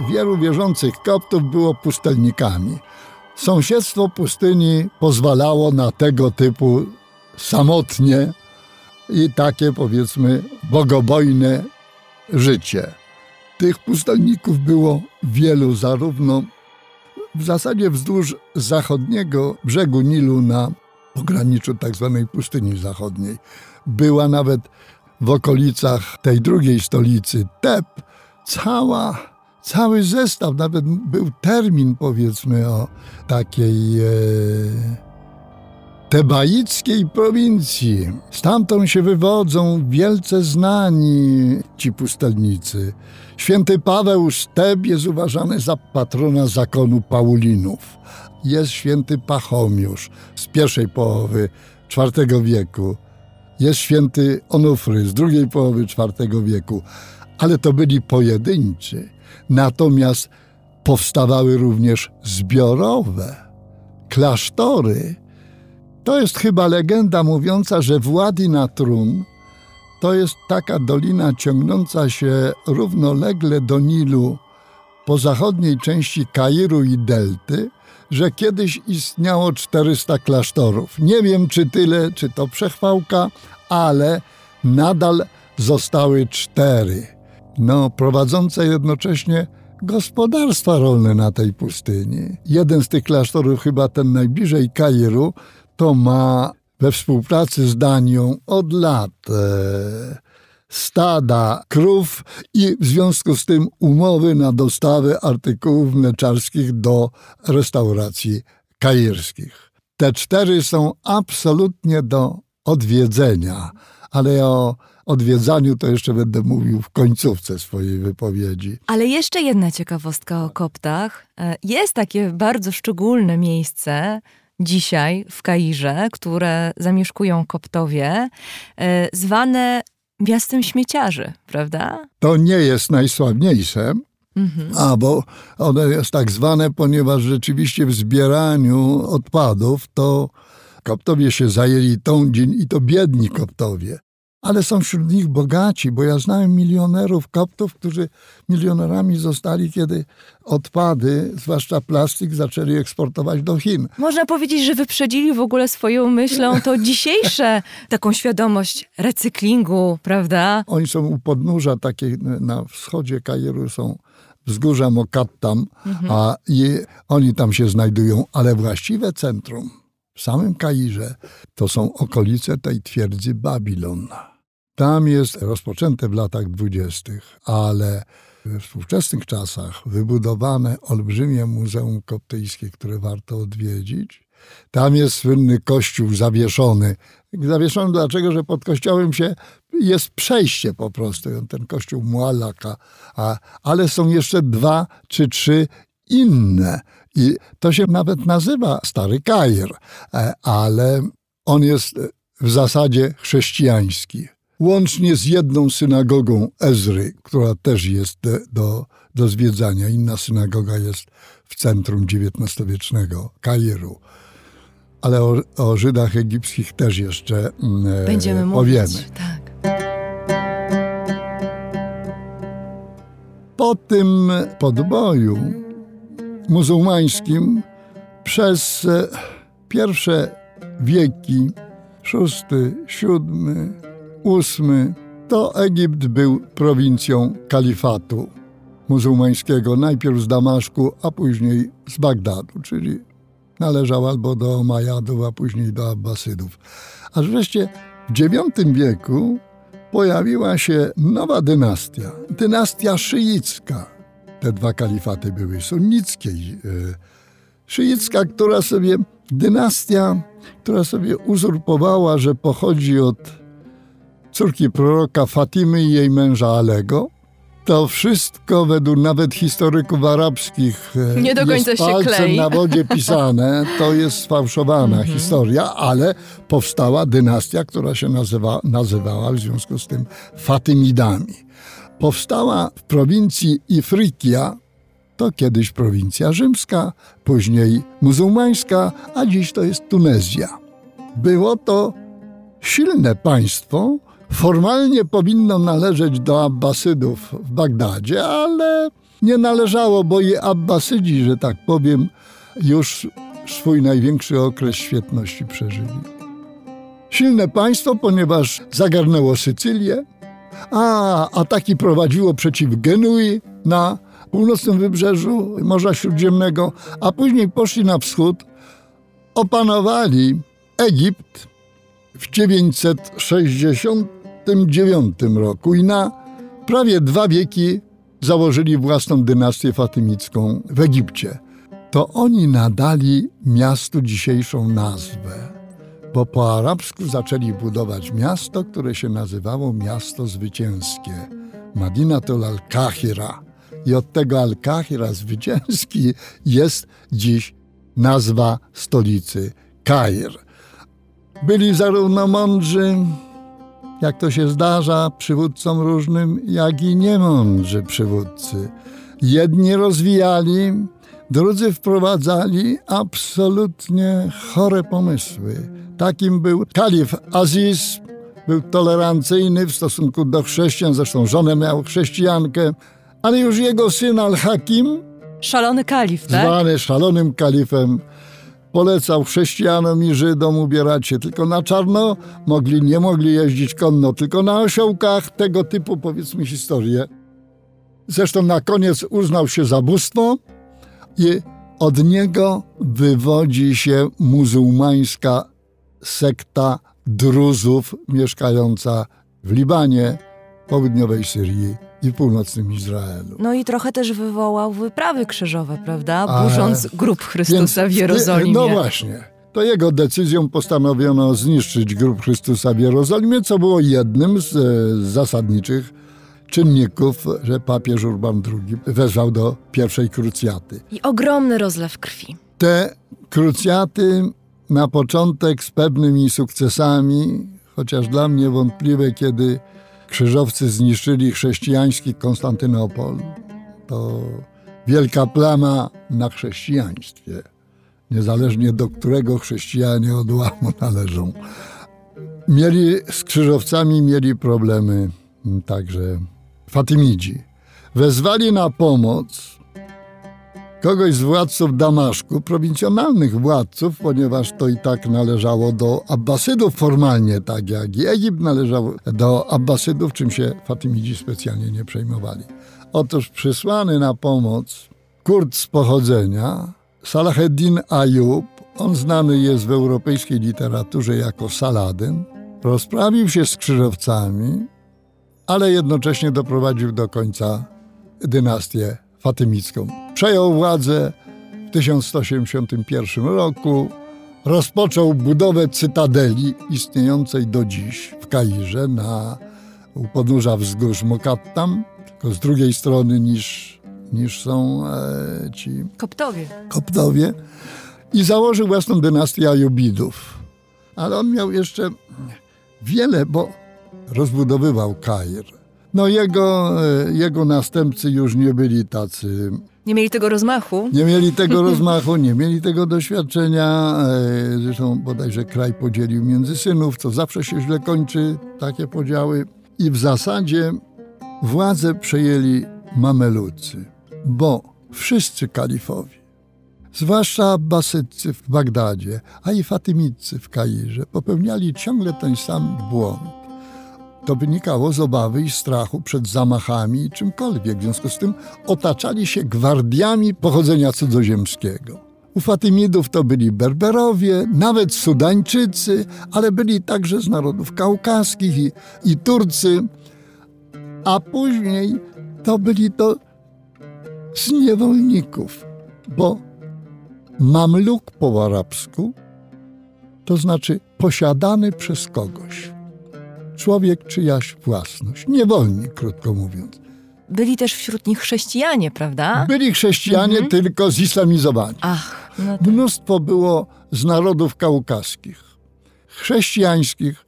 Wielu wierzących koptów było pustelnikami. Sąsiedztwo pustyni pozwalało na tego typu samotnie i takie powiedzmy bogobojne życie. Tych pustelników było wielu, zarówno w zasadzie wzdłuż zachodniego brzegu Nilu na pograniczu tzw. Tak pustyni zachodniej. Była nawet w okolicach tej drugiej stolicy, Teb, cała, cały zestaw, nawet był termin powiedzmy o takiej... E, tebaickiej prowincji. Stamtąd się wywodzą wielce znani ci pustelnicy. Święty Paweł z Teb jest uważany za patrona zakonu Paulinów. Jest święty Pachomiusz z pierwszej połowy IV wieku. Jest święty Onufry z drugiej połowy IV wieku. Ale to byli pojedynczy. Natomiast powstawały również zbiorowe klasztory. To jest chyba legenda mówiąca, że Władi na Trun to jest taka dolina ciągnąca się równolegle do Nilu po zachodniej części Kairu i Delty, że kiedyś istniało 400 klasztorów. Nie wiem, czy tyle, czy to przechwałka, ale nadal zostały cztery. No, prowadzące jednocześnie gospodarstwa rolne na tej pustyni. Jeden z tych klasztorów, chyba ten najbliżej Kairu, to ma we współpracy z Danią od lat e, stada krów i w związku z tym umowy na dostawę artykułów mleczarskich do restauracji kairskich. Te cztery są absolutnie do odwiedzenia, ale o odwiedzaniu to jeszcze będę mówił w końcówce swojej wypowiedzi. Ale jeszcze jedna ciekawostka o koptach. E, jest takie bardzo szczególne miejsce, dzisiaj w Kairze, które zamieszkują koptowie, e, zwane miastem śmieciarzy, prawda? To nie jest najsławniejsze, mhm. a bo one jest tak zwane, ponieważ rzeczywiście w zbieraniu odpadów to koptowie się zajęli tą dzień i to biedni koptowie ale są wśród nich bogaci, bo ja znałem milionerów koptów, którzy milionerami zostali, kiedy odpady, zwłaszcza plastik, zaczęli eksportować do Chin. Można powiedzieć, że wyprzedzili w ogóle swoją myślą to dzisiejsze, taką świadomość recyklingu, prawda? Oni są u podnóża takiej, na wschodzie Kairu są wzgórza Mokattam, mhm. a i oni tam się znajdują, ale właściwe centrum w samym Kairze to są okolice tej twierdzy Babilon. Tam jest rozpoczęte w latach dwudziestych, ale we współczesnych czasach wybudowane olbrzymie Muzeum Koptyjskie, które warto odwiedzić. Tam jest słynny kościół zawieszony. Zawieszony dlaczego? Że pod kościołem się jest przejście po prostu, ten kościół Mualaka, a, ale są jeszcze dwa czy trzy inne. I to się nawet nazywa Stary Kair, e, ale on jest w zasadzie chrześcijański łącznie z jedną synagogą Ezry, która też jest do, do zwiedzania. Inna synagoga jest w centrum XIX-wiecznego Kairu. Ale o, o, Żydach egipskich też jeszcze mm, Będziemy powiemy. Mówić, tak. Po tym podboju muzułmańskim przez e, pierwsze wieki, szósty, siódmy, VIII to Egipt był prowincją kalifatu muzułmańskiego, najpierw z Damaszku, a później z Bagdadu, czyli należał albo do Omajadów, a później do Abbasydów. Aż wreszcie w IX wieku pojawiła się nowa dynastia, dynastia szyicka. Te dwa kalifaty były sunnickie. E, szyicka, która sobie, dynastia, która sobie uzurpowała, że pochodzi od córki proroka Fatimy i jej męża Alego. To wszystko według nawet historyków arabskich e, Nie do końca jest się klei. na wodzie pisane. To jest sfałszowana mhm. historia, ale powstała dynastia, która się nazywa, nazywała w związku z tym Fatymidami. Powstała w prowincji Ifrykia, to kiedyś prowincja rzymska, później muzułmańska, a dziś to jest Tunezja. Było to silne państwo, Formalnie powinno należeć do Abbasydów w Bagdadzie, ale nie należało, bo i Abbasydzi, że tak powiem, już swój największy okres świetności przeżyli. Silne państwo, ponieważ zagarnęło Sycylię, a ataki prowadziło przeciw Genui na północnym wybrzeżu Morza Śródziemnego, a później poszli na wschód, opanowali Egipt w 960 1909 roku i na prawie dwa wieki założyli własną dynastię fatymicką w Egipcie. To oni nadali miastu dzisiejszą nazwę, bo po arabsku zaczęli budować miasto, które się nazywało Miasto Zwycięskie, Madinatul al-Kahira. I od tego al-Kahira zwycięski jest dziś nazwa stolicy Kair. Byli zarówno mądrzy, jak to się zdarza przywódcom różnym, jak i niemądrzy przywódcy. Jedni rozwijali, drudzy wprowadzali absolutnie chore pomysły. Takim był kalif Aziz, był tolerancyjny w stosunku do chrześcijan, zresztą żonę miał chrześcijankę, ale już jego syn Al-Hakim, Szalony kalif, tak? zwany szalonym kalifem, polecał chrześcijanom i Żydom ubierać się tylko na czarno, mogli, nie mogli jeździć konno, tylko na osiołkach, tego typu powiedzmy historie. Zresztą na koniec uznał się za bóstwo i od niego wywodzi się muzułmańska sekta Druzów mieszkająca w Libanie, południowej Syrii i północnym Izraelu. No i trochę też wywołał wyprawy krzyżowe, prawda? A, Burząc grób Chrystusa w Jerozolimie. No właśnie. To jego decyzją postanowiono zniszczyć grób Chrystusa w Jerozolimie, co było jednym z, e, zasadniczych czynników, że papież Urban II wezwał do pierwszej krucjaty. I ogromny rozlew krwi. Te krucjaty na początek z pewnymi sukcesami, chociaż dla mnie wątpliwe, kiedy krzyżowcy zniszczyli chrześcijański Konstantynopol. To wielka plama na chrześcijaństwie, niezależnie do którego chrześcijanie odłamu należą. Mieli z krzyżowcami mieli problemy także Fatymidzi. Wezwali na pomoc kogoś z władców Damaszku, prowincjonalnych władców, ponieważ to i tak należało do Abbasydów formalnie, tak jak i Egipt należał do Abbasydów, czym się Fatymidzi specjalnie nie przejmowali. Otóż przysłany na pomoc Kurd z pochodzenia, Salaheddin Ayub, on znany jest w europejskiej literaturze jako Saladyn, rozprawił się z krzyżowcami, ale jednocześnie doprowadził do końca dynastię fatymicką. Przejął władzę w 1181 roku, rozpoczął budowę cytadeli istniejącej do dziś w Kairze na u podnóża wzgórz Mokattam, tylko z drugiej strony niż, niż są e, ci Koptowie. Koptowie i założył własną dynastię Ajubidów. Ale on miał jeszcze wiele, bo rozbudowywał Kair. No jego, e, jego następcy już nie byli tacy, Nie mieli tego rozmachu. nie mieli tego rozmachu, nie mieli tego doświadczenia. e, Zresztą bodajże kraj podzielił między synów, co zawsze się źle kończy, takie podziały. I w zasadzie władzę przejęli Mamelucy, bo wszyscy kalifowie, zwłaszcza Abbasydcy w Bagdadzie, a i Fatymicy w Kairze, popełniali ciągle ten sam błąd. To wynikało z obawy i strachu przed zamachami i czymkolwiek. W związku z tym otaczali się gwardiami pochodzenia cudzoziemskiego. U Fatymidów to byli Berberowie, nawet Sudańczycy, ale byli także z narodów kaukaskich i, i Turcy. A później to byli to z niewolników, bo mamluk po arabsku to znaczy posiadany przez kogoś człowiek czyjaś własność. Niewolnik, krótko mówiąc. Byli też wśród nich chrześcijanie, prawda? Byli chrześcijanie tylko zislamizowani. Ach, no tak. Mnóstwo było z narodów kaukaskich, chrześcijańskich,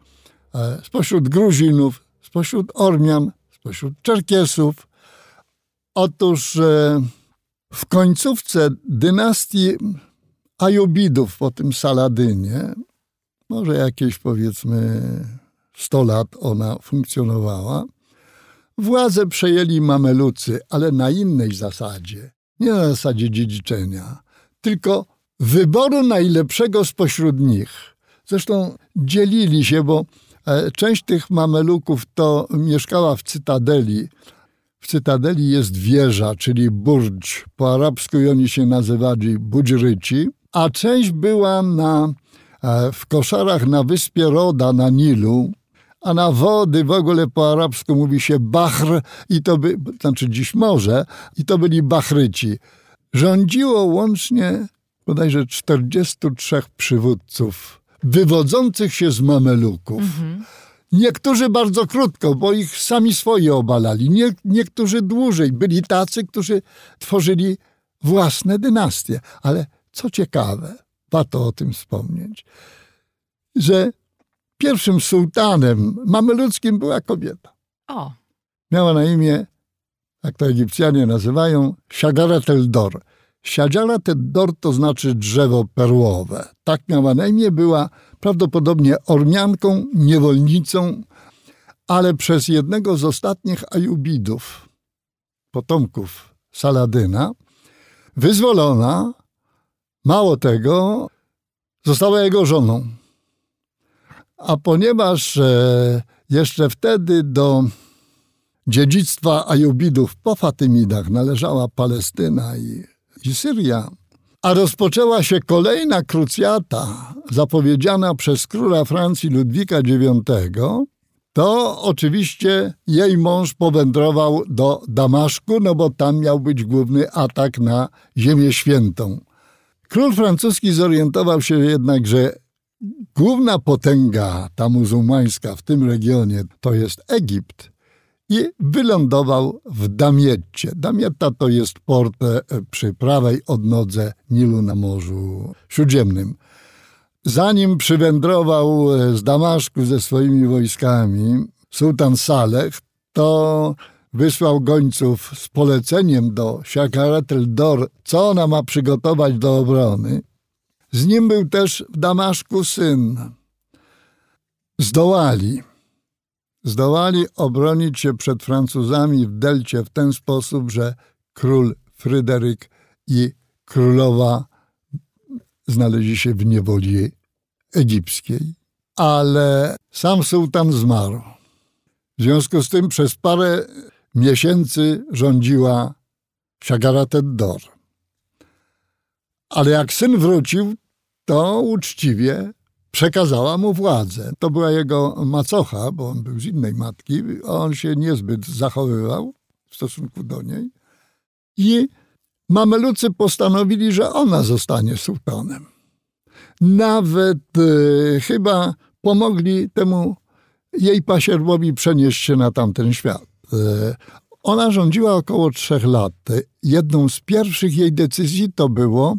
e, spośród Gruzinów, spośród Ormian, spośród Czerkiesów. Otóż e, w końcówce dynastii Ajubidów po tym Saladynie, może jakieś powiedzmy 100 lat ona funkcjonowała. Władzę przejęli Mamelucy, ale na innej zasadzie. Nie na zasadzie dziedziczenia, tylko wyboru najlepszego spośród nich. Zresztą dzielili się, bo e, część tych Mameluków to mieszkała w Cytadeli. W Cytadeli jest wieża, czyli burdż. Po arabsku oni się nazywali budżryci. A część była na, e, w koszarach na wyspie Roda na Nilu, a na wody w ogóle po arabsku mówi się Bahr i to by, znaczy dziś morze, i to byli Bahryci. Rządziło łącznie bodajże 43 przywódców wywodzących się z Mameluków. Niektórzy bardzo krótko, bo ich sami swoje obalali. Nie, niektórzy dłużej. Byli tacy, którzy tworzyli własne dynastie. Ale co ciekawe, warto o tym wspomnieć, że pierwszym sułtanem mameludzkim była kobieta. O, Miała na imię jak to Egipcjanie nazywają, Shagarat el-Dor. Shagarat el-Dor to znaczy drzewo perłowe. Tak miała na imię, była prawdopodobnie Ormianką, niewolnicą, ale przez jednego z ostatnich Ajubidów, potomków Saladyna, wyzwolona, mało tego, została jego żoną. A ponieważ e, jeszcze wtedy do dziedzictwa Ajubidów po Fatymidach należała Palestyna i, i Syria, a rozpoczęła się kolejna krucjata zapowiedziana przez króla Francji Ludwika IX, to oczywiście jej mąż powędrował do Damaszku, no bo tam miał być główny atak na Ziemię Świętą. Król francuski zorientował się jednak, że główna potęga ta muzułmańska w tym regionie to jest Egipt i wylądował w Damietcie. Damietta to jest port e, przy prawej odnodze Nilu na Morzu Śródziemnym. Zanim przywędrował e, z Damaszku ze swoimi wojskami sułtan Saleh, to wysłał gońców z poleceniem do Shakaret el-Dor, co ona ma przygotować do obrony. Z nim był też w Damaszku syn. Zdołali. Zdołali obronić się przed Francuzami w Delcie w ten sposób, że król Fryderyk i królowa znaleźli się w niewoli egipskiej. Ale sam sułtan zmarł. W związku z tym przez parę miesięcy rządziła Shagaratet Dor. Ale jak syn wrócił, to uczciwie przekazała mu władzę. To była jego macocha, bo on był z innej matki. On się niezbyt zachowywał w stosunku do niej. I Mamelucy postanowili, że ona zostanie sułtanem. Nawet e, chyba pomogli temu jej pasierbowi przenieść się na tamten świat. E, ona rządziła około trzech lat. Jedną z pierwszych jej decyzji to było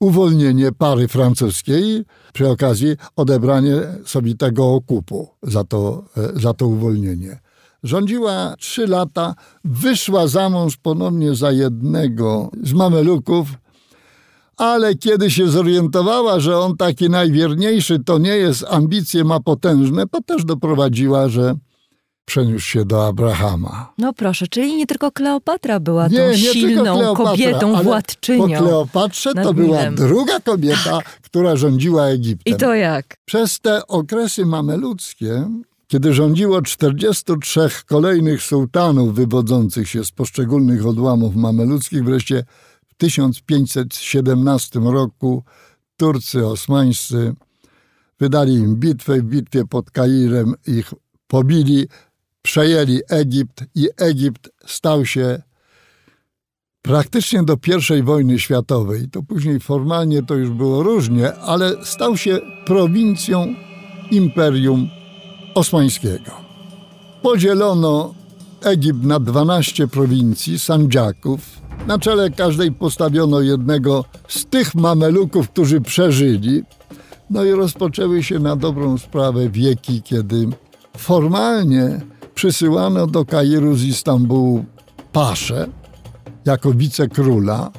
uwolnienie pary francuskiej, przy okazji odebranie sobie tego okupu za to, e, za to uwolnienie. Rządziła trzy lata, wyszła za mąż ponownie za jednego z mameluków, ale kiedy się zorientowała, że on taki najwierniejszy to nie jest, ambicje ma potężne, to też doprowadziła, że przeniósł się do Abrahama. No proszę, czyli nie tylko Kleopatra była nie, tą nie silną kobietą, władczynią. Po Kleopatrze to była druga kobieta, tak. która rządziła Egiptem. I to jak? Przez te okresy mameludzkie kiedy rządziło 43 kolejnych sułtanów wywodzących się z poszczególnych odłamów mameludzkich, wreszcie w 1517 roku Turcy osmańscy wydali im bitwę. W bitwie pod Kairem ich pobili, przejęli Egipt i Egipt stał się praktycznie do I wojny światowej. To później formalnie to już było różnie, ale stał się prowincją imperium osmańskiego. Podzielono Egipt na 12 prowincji, sędziaków. Na czele każdej postawiono jednego z tych mameluków, którzy przeżyli. No i rozpoczęły się na dobrą sprawę wieki, kiedy formalnie przysyłano do Kairu z Istambułu paszę jako wicekróla,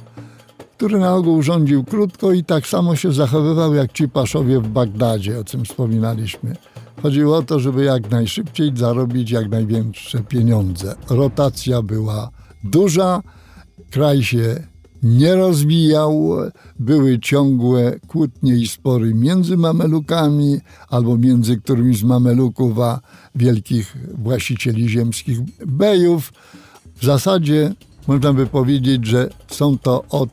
który na ogół rządził krótko i tak samo się zachowywał jak ci paszowie w Bagdadzie, o czym wspominaliśmy. Chodziło o to, żeby jak najszybciej zarobić jak największe pieniądze. Rotacja była duża, kraj się nie rozwijał, były ciągłe kłótnie i spory między mamelukami albo między którymiś z mameluków a wielkich właścicieli ziemskich bejów. W zasadzie można by powiedzieć, że są to od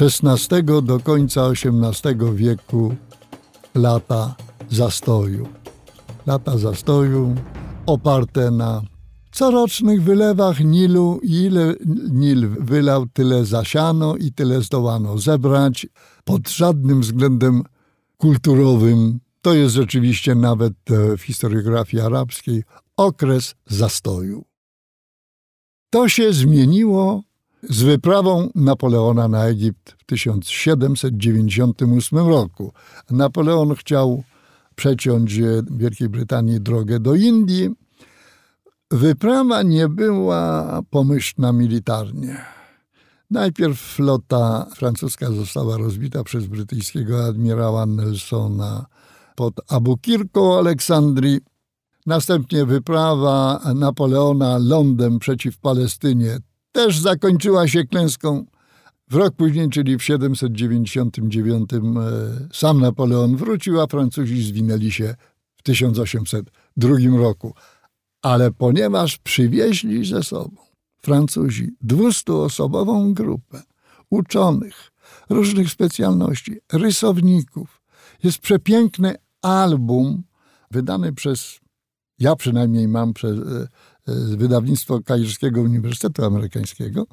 XVI do końca XVIII wieku lata zastoju. Lata zastoju oparte na corocznych wylewach Nilu. Ile Nil wylał, tyle zasiano i tyle zdołano zebrać. Pod żadnym względem kulturowym to jest rzeczywiście nawet e, w historiografii arabskiej okres zastoju. To się zmieniło z wyprawą Napoleona na Egipt w 1798 roku. Napoleon chciał przeciąć Wielkiej Brytanii drogę do Indii. Wyprawa nie była pomyślna militarnie. Najpierw flota francuska została rozbita przez brytyjskiego admirała Nelsona pod Abukirką Aleksandrii. Następnie wyprawa Napoleona lądem przeciw Palestynie też zakończyła się klęską. W rok później, czyli w 799, e, sam Napoleon wrócił, a Francuzi zwinęli się w 1802 roku. Ale ponieważ przywieźli ze sobą Francuzi dwustoosobową grupę uczonych, różnych specjalności, rysowników, jest przepiękny album wydany przez, ja przynajmniej mam przez e, e, wydawnictwo Kairskiego Uniwersytetu Amerykańskiego,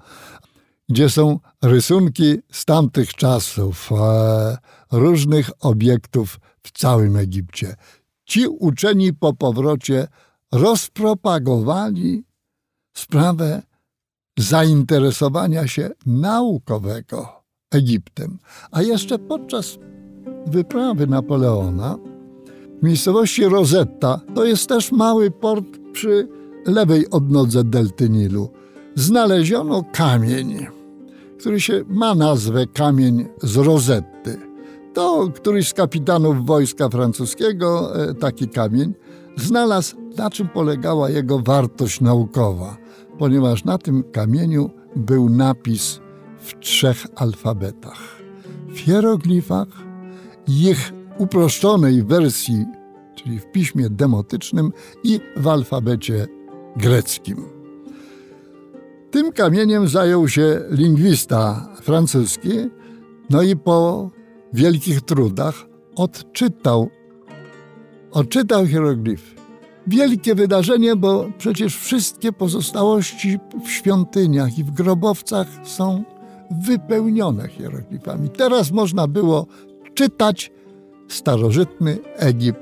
gdzie są rysunki z tamtych czasów, e, różnych obiektów w całym Egipcie. Ci uczeni po powrocie rozpropagowali sprawę zainteresowania się naukowego Egiptem. A jeszcze podczas wyprawy Napoleona w miejscowości Rosetta, to jest też mały port przy lewej odnodze delty Nilu, znaleziono kamień, który się ma nazwę kamień z Rozetty. To któryś z kapitanów wojska francuskiego e, taki kamień znalazł, na czym polegała jego wartość naukowa, ponieważ na tym kamieniu był napis w trzech alfabetach: w hieroglifach, ich uproszczonej wersji, czyli w piśmie demotycznym i w alfabecie greckim. Tym kamieniem zajął się lingwista francuski, no i po wielkich trudach odczytał, odczytał hieroglify. Wielkie wydarzenie, bo przecież wszystkie pozostałości w świątyniach i w grobowcach są wypełnione hieroglifami. Teraz można było czytać starożytny Egipt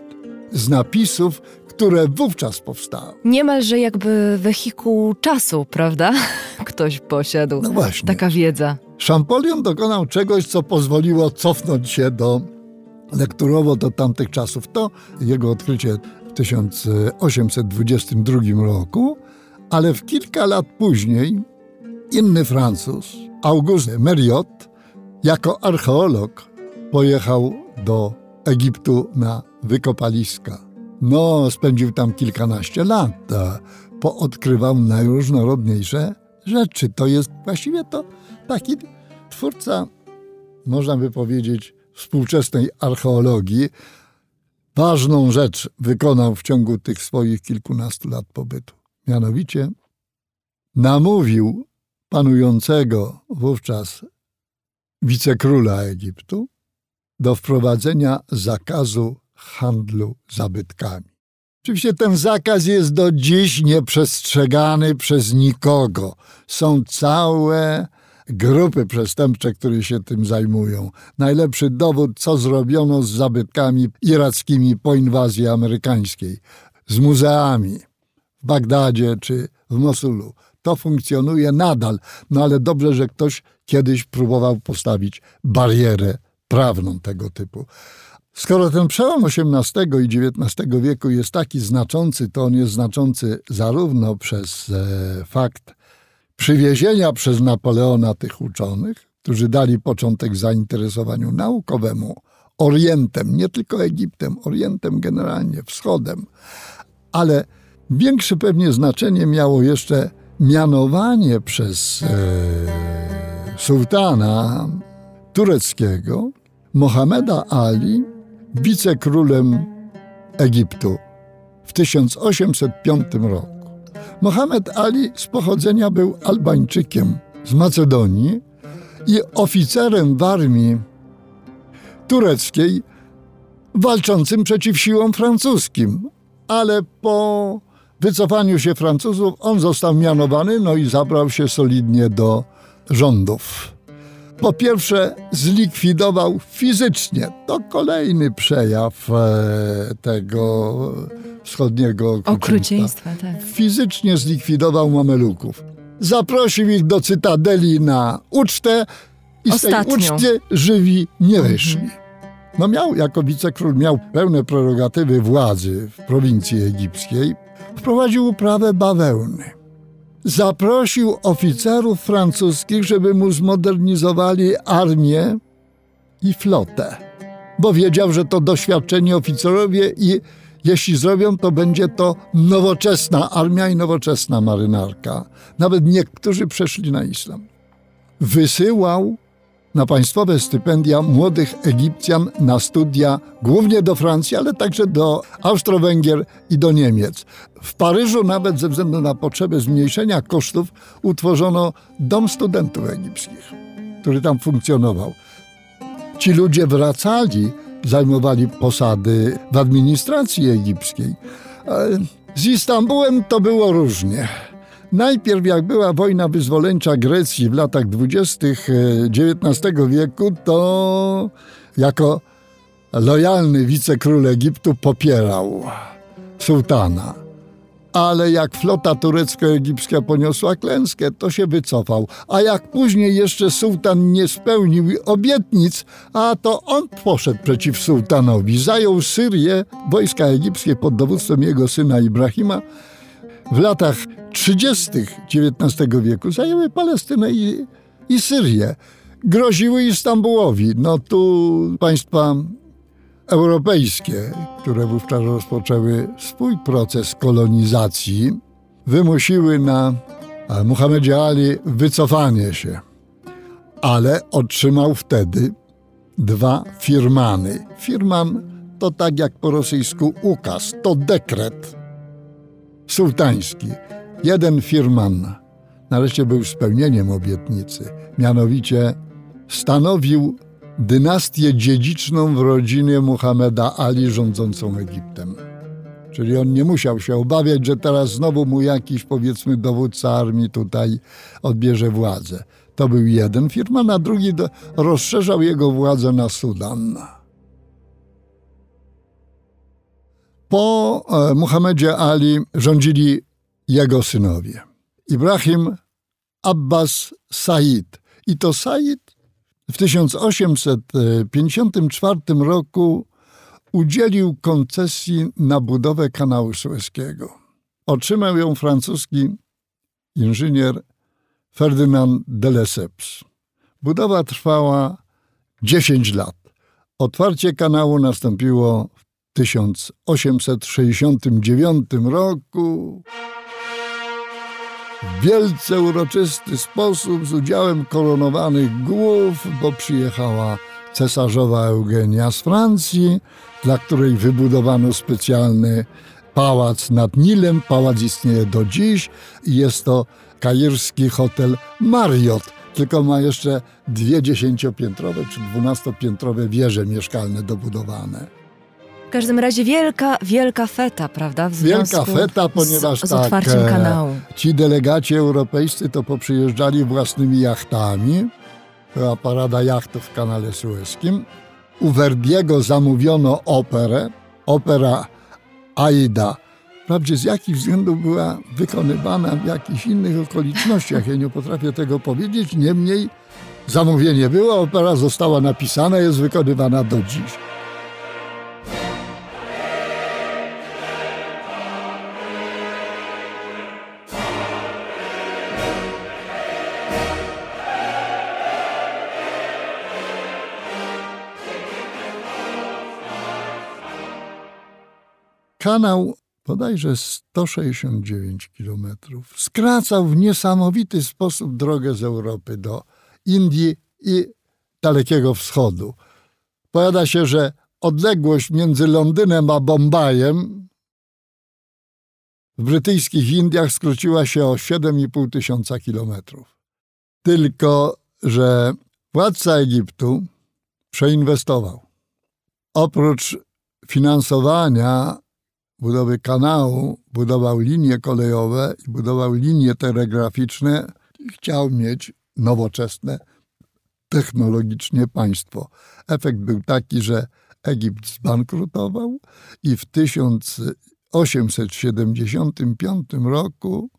z napisów, które wówczas powstały. Niemalże jakby wehikuł czasu, prawda? Ktoś posiadł. No właśnie. Taka wiedza. Champollion dokonał czegoś, co pozwoliło cofnąć się do lekturowo do tamtych czasów. To jego odkrycie w 1822 roku, ale w kilka lat później inny Francuz, Auguste Meriot, jako archeolog pojechał do Egiptu na wykopaliska. No, spędził tam kilkanaście lat, poodkrywał najróżnorodniejsze rzeczy. To jest właściwie to taki twórca, można by powiedzieć, współczesnej archeologii. Ważną rzecz wykonał w ciągu tych swoich kilkunastu lat pobytu. Mianowicie namówił panującego wówczas wicekróla Egiptu do wprowadzenia zakazu handlu zabytkami. Oczywiście ten zakaz jest do dziś nieprzestrzegany przez nikogo. Są całe grupy przestępcze, które się tym zajmują. Najlepszy dowód, co zrobiono z zabytkami irackimi po inwazji amerykańskiej, z muzeami w Bagdadzie czy w Mosulu. To funkcjonuje nadal, no ale dobrze, że ktoś kiedyś próbował postawić barierę prawną tego typu. Skoro ten przełom XVIII i XIX wieku jest taki znaczący, to on jest znaczący zarówno przez e, fakt przywiezienia przez Napoleona tych uczonych, którzy dali początek zainteresowaniu naukowemu Orientem, nie tylko Egiptem, Orientem generalnie, wschodem, ale większe pewnie znaczenie miało jeszcze mianowanie przez e, sułtana tureckiego Mohameda Ali wicekrólem Egiptu w 1805 roku. Mohamed Ali z pochodzenia był Albańczykiem z Macedonii i oficerem w armii tureckiej walczącym przeciw siłom francuskim, ale po wycofaniu się Francuzów on został mianowany, no i zabrał się solidnie do rządów. Po pierwsze, zlikwidował fizycznie. To kolejny przejaw e, tego wschodniego okrucieństwa. Tak. Fizycznie zlikwidował mameluków. Zaprosił ich do cytadeli na ucztę i Ostatnią. z tej uczty żywi nie wyszli. Mhm. No miał, jako wicekról, miał pełne prerogatywy władzy w prowincji egipskiej. wprowadził uprawę bawełny. Zaprosił oficerów francuskich, żeby mu zmodernizowali armię i flotę, bo wiedział, że to doświadczeni oficerowie i jeśli zrobią, to będzie to nowoczesna armia i nowoczesna marynarka. Nawet niektórzy przeszli na islam. Wysyłał na państwowe stypendia młodych Egipcjan na studia, głównie do Francji, ale także do Austro-Węgier i do Niemiec. W Paryżu, nawet ze względu na potrzebę zmniejszenia kosztów, utworzono Dom Studentów Egipskich, który tam funkcjonował. Ci ludzie wracali, zajmowali posady w administracji egipskiej. Z Istambułem to było różnie. Najpierw, jak była wojna wyzwoleńcza Grecji w latach dwudziestych XIX wieku, to jako lojalny wicekról Egiptu popierał sułtana. Ale jak flota turecko-egipska poniosła klęskę, to się wycofał. A jak później jeszcze sułtan nie spełnił obietnic, a to on poszedł przeciw sułtanowi. Zajął Syrię, wojska egipskie pod dowództwem jego syna Ibrahima w latach 30. XIX wieku zajęły Palestynę i, i Syrię. Groziły Istambułowi. No tu państwa europejskie, które wówczas rozpoczęły swój proces kolonizacji, wymusiły na Muhammedzie Ali wycofanie się. Ale otrzymał wtedy dwa firmany. Firman to tak jak po rosyjsku ukaz, to dekret sułtański. Jeden firman nareszcie był spełnieniem obietnicy, mianowicie stanowił dynastię dziedziczną w rodzinie Muhammeda Ali rządzącą Egiptem. Czyli on nie musiał się obawiać, że teraz znowu mu jakiś, powiedzmy, dowódca armii tutaj odbierze władzę. To był jeden firman, a drugi rozszerzał jego władzę na Sudan. Po e, Muhammedzie Ali rządzili jego synowie. Ibrahim Abbas Said. I to Said w 1854 roku udzielił koncesji na budowę kanału sueskiego. Otrzymał ją francuski inżynier Ferdynand de Lesseps. Budowa trwała 10 lat. Otwarcie kanału nastąpiło 1869 roku w wielce uroczysty sposób z udziałem koronowanych głów, bo przyjechała cesarzowa Eugenia z Francji, dla której wybudowano specjalny pałac nad Nilem. Pałac istnieje do dziś i jest to kairski hotel Marriott, tylko ma jeszcze dwie dziesięciopiętrowe czy dwunastopiętrowe wieże mieszkalne dobudowane każdym razie wielka, wielka feta, prawda? W wielka feta, ponieważ z, z tak, otwarciem e, kanału. Ci delegaci europejscy to poprzyjeżdżali własnymi jachtami. Była parada jachtów w kanale sueskim. U Verdiego zamówiono operę. Opera Aida. Wprawdzie z jakich względów była wykonywana w jakichś innych okolicznościach, ja nie potrafię tego powiedzieć. Niemniej zamówienie było, opera została napisana, jest wykonywana do dziś. Kanał bodajże 169 kilometrów. Skracał w niesamowity sposób drogę z Europy do Indii i Dalekiego Wschodu. Powiada się, że odległość między Londynem a Bombajem w brytyjskich Indiach skróciła się o 7,5 tysiąca kilometrów. Tylko, że władca Egiptu przeinwestował. Oprócz finansowania budowy kanału, budował linie kolejowe i budował linie telegraficzne. Chciał mieć nowoczesne technologicznie państwo. Efekt był taki, że Egipt zbankrutował i w 1875 roku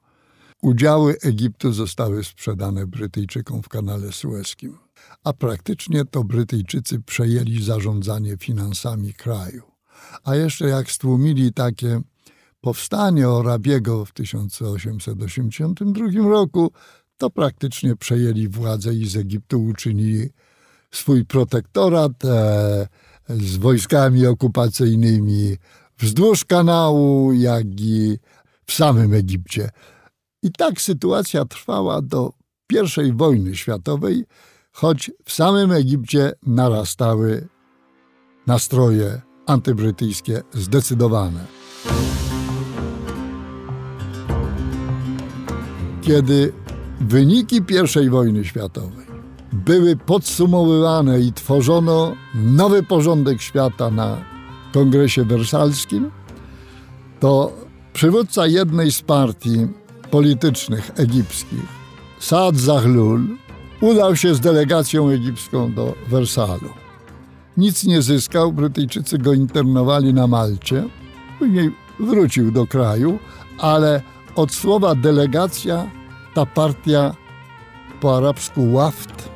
udziały Egiptu zostały sprzedane Brytyjczykom w kanale sueskim. A praktycznie to Brytyjczycy przejęli zarządzanie finansami kraju. A jeszcze jak stłumili takie powstanie Orabiego w 1882 roku, to praktycznie przejęli władzę i z Egiptu uczynili swój protektorat e, z wojskami okupacyjnymi wzdłuż kanału, jak i w samym Egipcie. I tak sytuacja trwała do I wojny światowej, choć w samym Egipcie narastały nastroje antybrytyjskie zdecydowane. Kiedy wyniki I wojny światowej były podsumowywane i tworzono nowy porządek świata na kongresie wersalskim, to przywódca jednej z partii politycznych egipskich, Saad Zahlul, udał się z delegacją egipską do Wersalu. Nic nie zyskał, Brytyjczycy go internowali na Malcie, później wrócił do kraju, ale od słowa delegacja ta partia po arabsku Waft,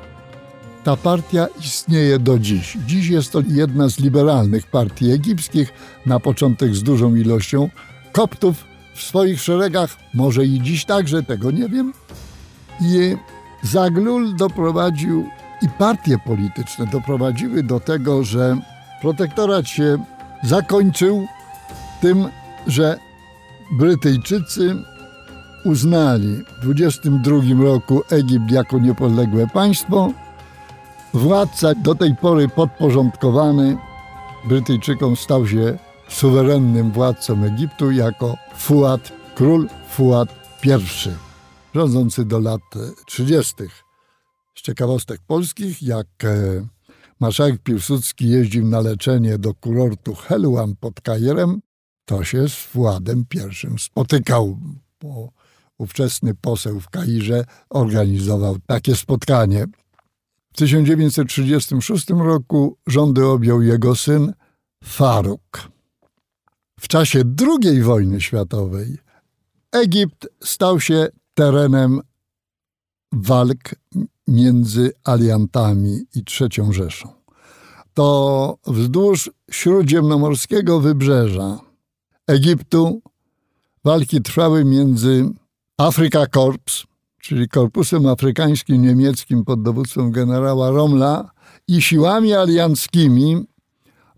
ta partia istnieje do dziś. Dziś jest to jedna z liberalnych partii egipskich, na początek z dużą ilością koptów w swoich szeregach, może i dziś także, tego nie wiem. I Zaglul doprowadził i partie polityczne doprowadziły do tego, że protektorat się zakończył tym, że Brytyjczycy uznali w 22 roku Egipt jako niepodległe państwo. Władca do tej pory podporządkowany Brytyjczykom stał się suwerennym władcą Egiptu jako Fuad, król Fuad I, rządzący do lat 30. Z ciekawostek polskich, jak e, marszałek Piłsudski jeździł na leczenie do kurortu Helwan pod Kajerem, to się z Fuadem I spotykał, bo ówczesny poseł w Kairze organizował takie spotkanie. W 1936 roku rządy objął jego syn Faruk. W czasie II wojny światowej Egipt stał się terenem walk między aliantami i III Rzeszą. To wzdłuż śródziemnomorskiego wybrzeża Egiptu walki trwały między Afrika Korps, czyli Korpusem Afrykańskim Niemieckim pod dowództwem generała Romla i siłami alianckimi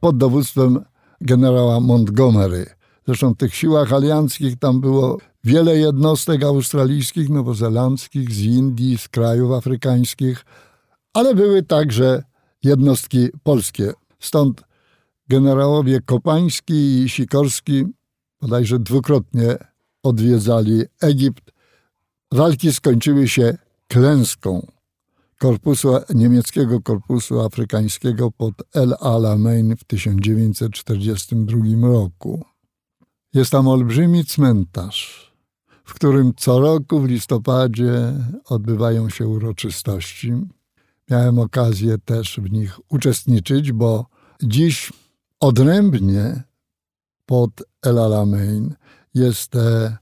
pod dowództwem generała Montgomery. Zresztą w tych siłach alianckich tam było wiele jednostek australijskich, nowozelandzkich, z Indii, z krajów afrykańskich, ale były także jednostki polskie. Stąd generałowie Kopański i Sikorski bodajże dwukrotnie odwiedzali Egipt. Walki skończyły się klęską korpusu, niemieckiego korpusu afrykańskiego pod El Alamein w 1942 roku. Jest tam olbrzymi cmentarz, w którym co roku w listopadzie odbywają się uroczystości. Miałem okazję też w nich uczestniczyć, bo dziś odrębnie pod El Alamein jest e,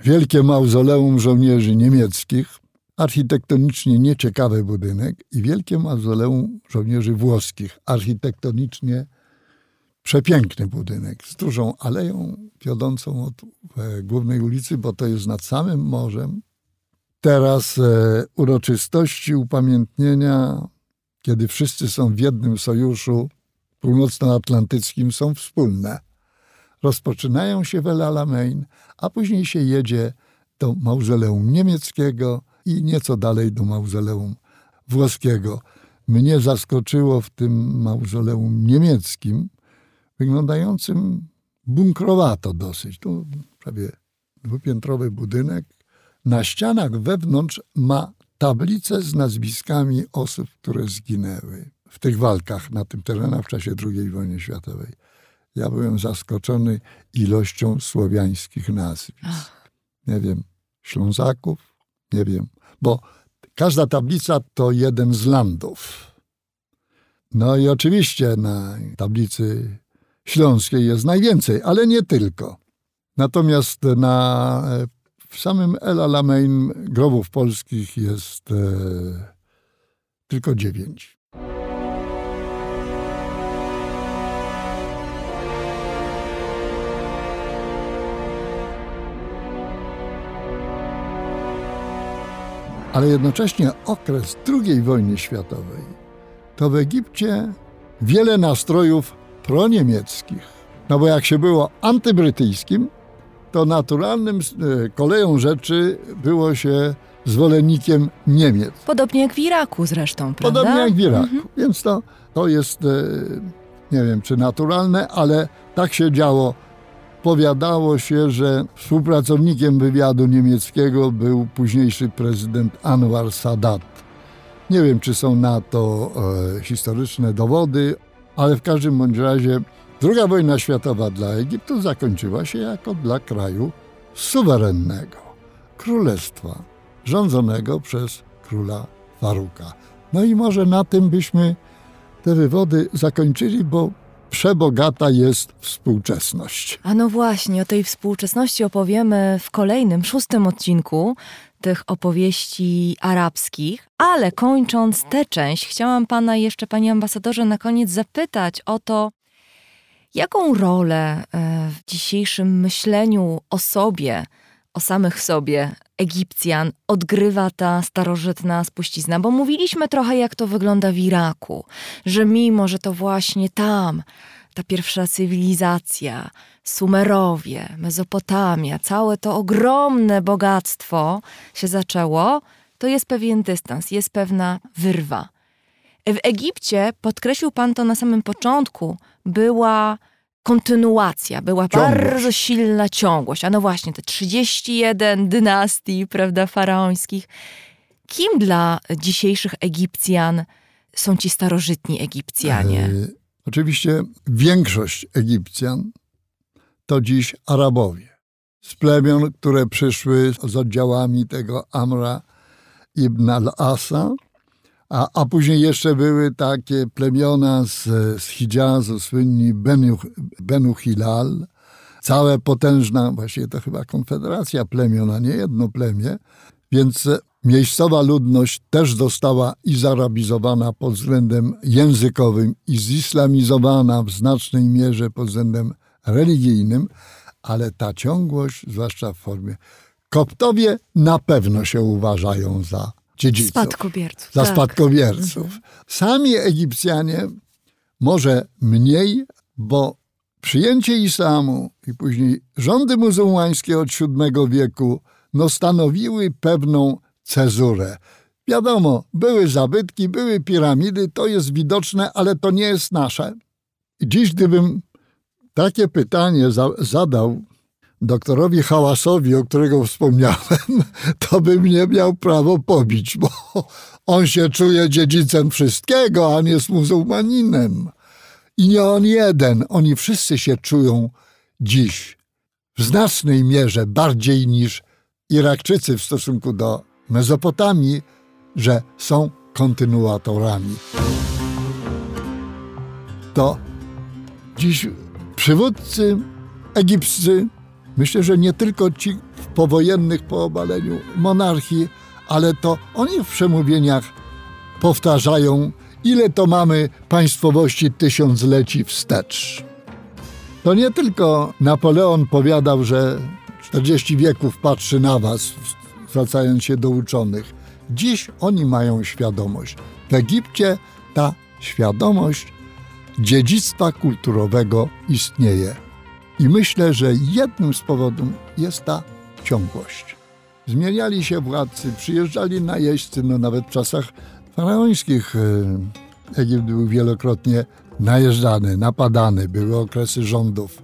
wielkie mauzoleum żołnierzy niemieckich, architektonicznie nieciekawy budynek i wielkie mauzoleum żołnierzy włoskich, architektonicznie przepiękny budynek z dużą aleją wiodącą od e, głównej ulicy, bo to jest nad samym morzem. Teraz e, uroczystości upamiętnienia, kiedy wszyscy są w jednym sojuszu północnoatlantyckim, są wspólne rozpoczynają się w El Alamein, a później się jedzie do mauzoleum niemieckiego i nieco dalej do mauzoleum włoskiego. Mnie zaskoczyło w tym mauzoleum niemieckim, wyglądającym bunkrowato dosyć. Tu prawie dwupiętrowy budynek. Na ścianach wewnątrz ma tablicę z nazwiskami osób, które zginęły w tych walkach na tym terenach w czasie II wojny światowej ja byłem zaskoczony ilością słowiańskich nazwisk. Ach. Nie wiem, Ślązaków, nie wiem, bo każda tablica to jeden z landów. No i oczywiście na tablicy Śląskiej jest najwięcej, ale nie tylko. Natomiast na, e, w samym El Alamein grobów polskich jest e, tylko dziewięć. Ale jednocześnie okres II wojny światowej to w Egipcie wiele nastrojów proniemieckich. No bo jak się było antybrytyjskim, to naturalnym e, koleją rzeczy było się zwolennikiem Niemiec. Podobnie jak w Iraku zresztą, prawda? Podobnie jak w Iraku. Mhm. Więc to, to jest, e, nie wiem czy naturalne, ale tak się działo. Powiadało się, że współpracownikiem wywiadu niemieckiego był późniejszy prezydent Anwar Sadat. Nie wiem, czy są na to e, historyczne dowody, ale w każdym bądź razie Druga wojna światowa dla Egiptu zakończyła się jako dla kraju suwerennego, królestwa rządzonego przez króla Faruka. No i może na tym byśmy te wywody zakończyli, bo przebogata jest współczesność. A no właśnie, o tej współczesności opowiemy w kolejnym, szóstym odcinku tych opowieści arabskich. Ale kończąc tę część, chciałam pana jeszcze, panie ambasadorze, na koniec zapytać o to, Jaką rolę e, w dzisiejszym myśleniu o sobie, o samych sobie Egipcjan odgrywa ta starożytna spuścizna? Bo mówiliśmy trochę, jak to wygląda w Iraku, że mimo, że to właśnie tam ta pierwsza cywilizacja, Sumerowie, Mezopotamia, całe to ogromne bogactwo się zaczęło, to jest pewien dystans, jest pewna wyrwa. W Egipcie, podkreślił Pan to na samym początku, była kontynuacja, była ciągłość. bardzo silna ciągłość. A no właśnie, te 31 dynastii, prawda, faraońskich. Kim dla dzisiejszych Egipcjan są ci starożytni Egipcjanie? E, oczywiście większość Egipcjan to dziś Arabowie. Z plemion, które przyszły z oddziałami tego Amra ibn al-Asa, a, a później jeszcze były takie plemiona z, z Hijazu, słynni Benu, Hilal, całe potężna, właściwie to chyba konfederacja plemion, a nie jedno plemię, więc miejscowa ludność też została i zarabizowana pod względem językowym i zislamizowana w znacznej mierze pod względem religijnym, ale ta ciągłość, zwłaszcza w formie Koptowie na pewno się uważają za dziedziców. Spadkobierców. Za tak. spadkobierców. Mhm. Sami Egipcjanie może mniej, bo przyjęcie islamu i później rządy muzułmańskie od VII wieku no, stanowiły pewną cezurę. Wiadomo, były zabytki, były piramidy, to jest widoczne, ale to nie jest nasze. Dziś, gdybym takie pytanie za zadał doktorowi Hałasowi, o którego wspomniałem, to bym nie miał prawo pobić, bo on się czuje dziedzicem wszystkiego, a nie jest muzułmaninem. I nie on jeden, oni wszyscy się czują dziś w znacznej mierze bardziej niż Irakczycy w stosunku do Mezopotamii, że są kontynuatorami. To dziś przywódcy egipscy Myślę, że nie tylko ci powojennych po obaleniu monarchii, ale to oni w przemówieniach powtarzają, ile to mamy państwowości tysiącleci wstecz. To nie tylko Napoleon powiadał, że 40 wieków patrzy na was, zwracając się do uczonych. Dziś oni mają świadomość. W Egipcie ta świadomość dziedzictwa kulturowego istnieje. I myślę, że jednym z powodów jest ta ciągłość. Zmieniali się władcy, przyjeżdżali najeźdźcy, no nawet w czasach faraońskich e, Egipt był wielokrotnie najeżdżany, napadany. Były okresy rządów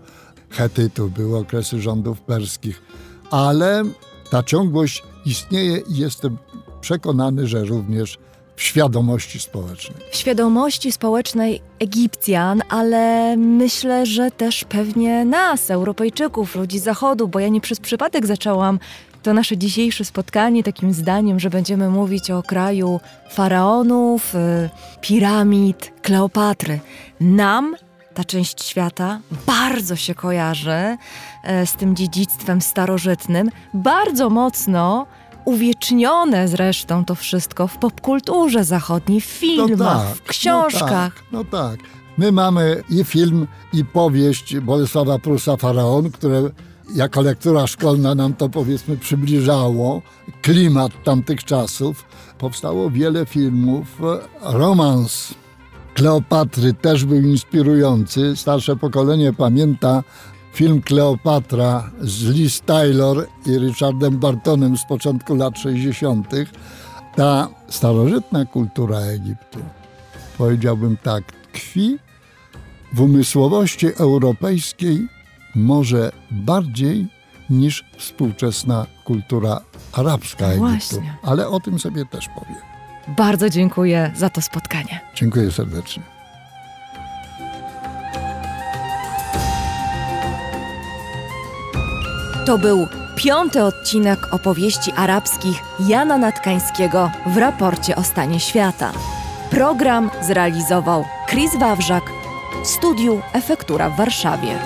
Hetytów, były okresy rządów perskich, ale ta ciągłość istnieje i jestem przekonany, że również w świadomości społecznej. W świadomości społecznej Egipcjan, ale myślę, że też pewnie nas, Europejczyków, ludzi Zachodu, bo ja nie przez przypadek zaczęłam to nasze dzisiejsze spotkanie takim zdaniem, że będziemy mówić o kraju faraonów, y, piramid, Kleopatry. Nam ta część świata bardzo się kojarzy y, z tym dziedzictwem starożytnym, bardzo mocno uwiecznione zresztą to wszystko w popkulturze zachodniej, w filmach, no tak, w książkach. No tak, no tak. My mamy i film, i powieść Bolesława Prusa Faraon, które jako lektura szkolna nam to powiedzmy przybliżało, klimat tamtych czasów. Powstało wiele filmów. Romans Kleopatry też był inspirujący. Starsze pokolenie pamięta film Kleopatra z Liz Taylor i Richardem Bartonem z początku lat 60. Ta starożytna kultura Egiptu, powiedziałbym tak, tkwi w umysłowości europejskiej może bardziej niż współczesna kultura arabska Egiptu. Właśnie. Ale o tym sobie też powiem. Bardzo dziękuję za to spotkanie. Dziękuję serdecznie. To był piąty odcinek opowieści arabskich Jana Natkańskiego w raporcie o stanie świata. Program zrealizował Chris Wawrzak w studiu Efektura w Warszawie.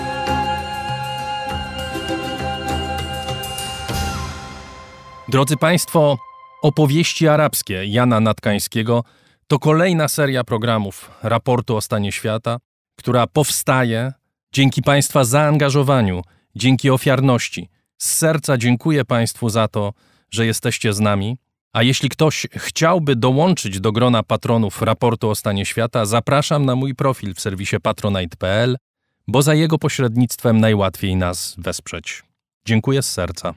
Drodzy Państwo, opowieści arabskie Jana Natkańskiego to kolejna seria programów raportu o stanie świata, która powstaje dzięki Państwa zaangażowaniu, dzięki ofiarności. Z serca dziękuję Państwu za to, że jesteście z nami. A jeśli ktoś chciałby dołączyć do grona patronów raportu o stanie świata, zapraszam na mój profil w serwisie patronite.pl, bo za jego pośrednictwem najłatwiej nas wesprzeć. Dziękuję z serca.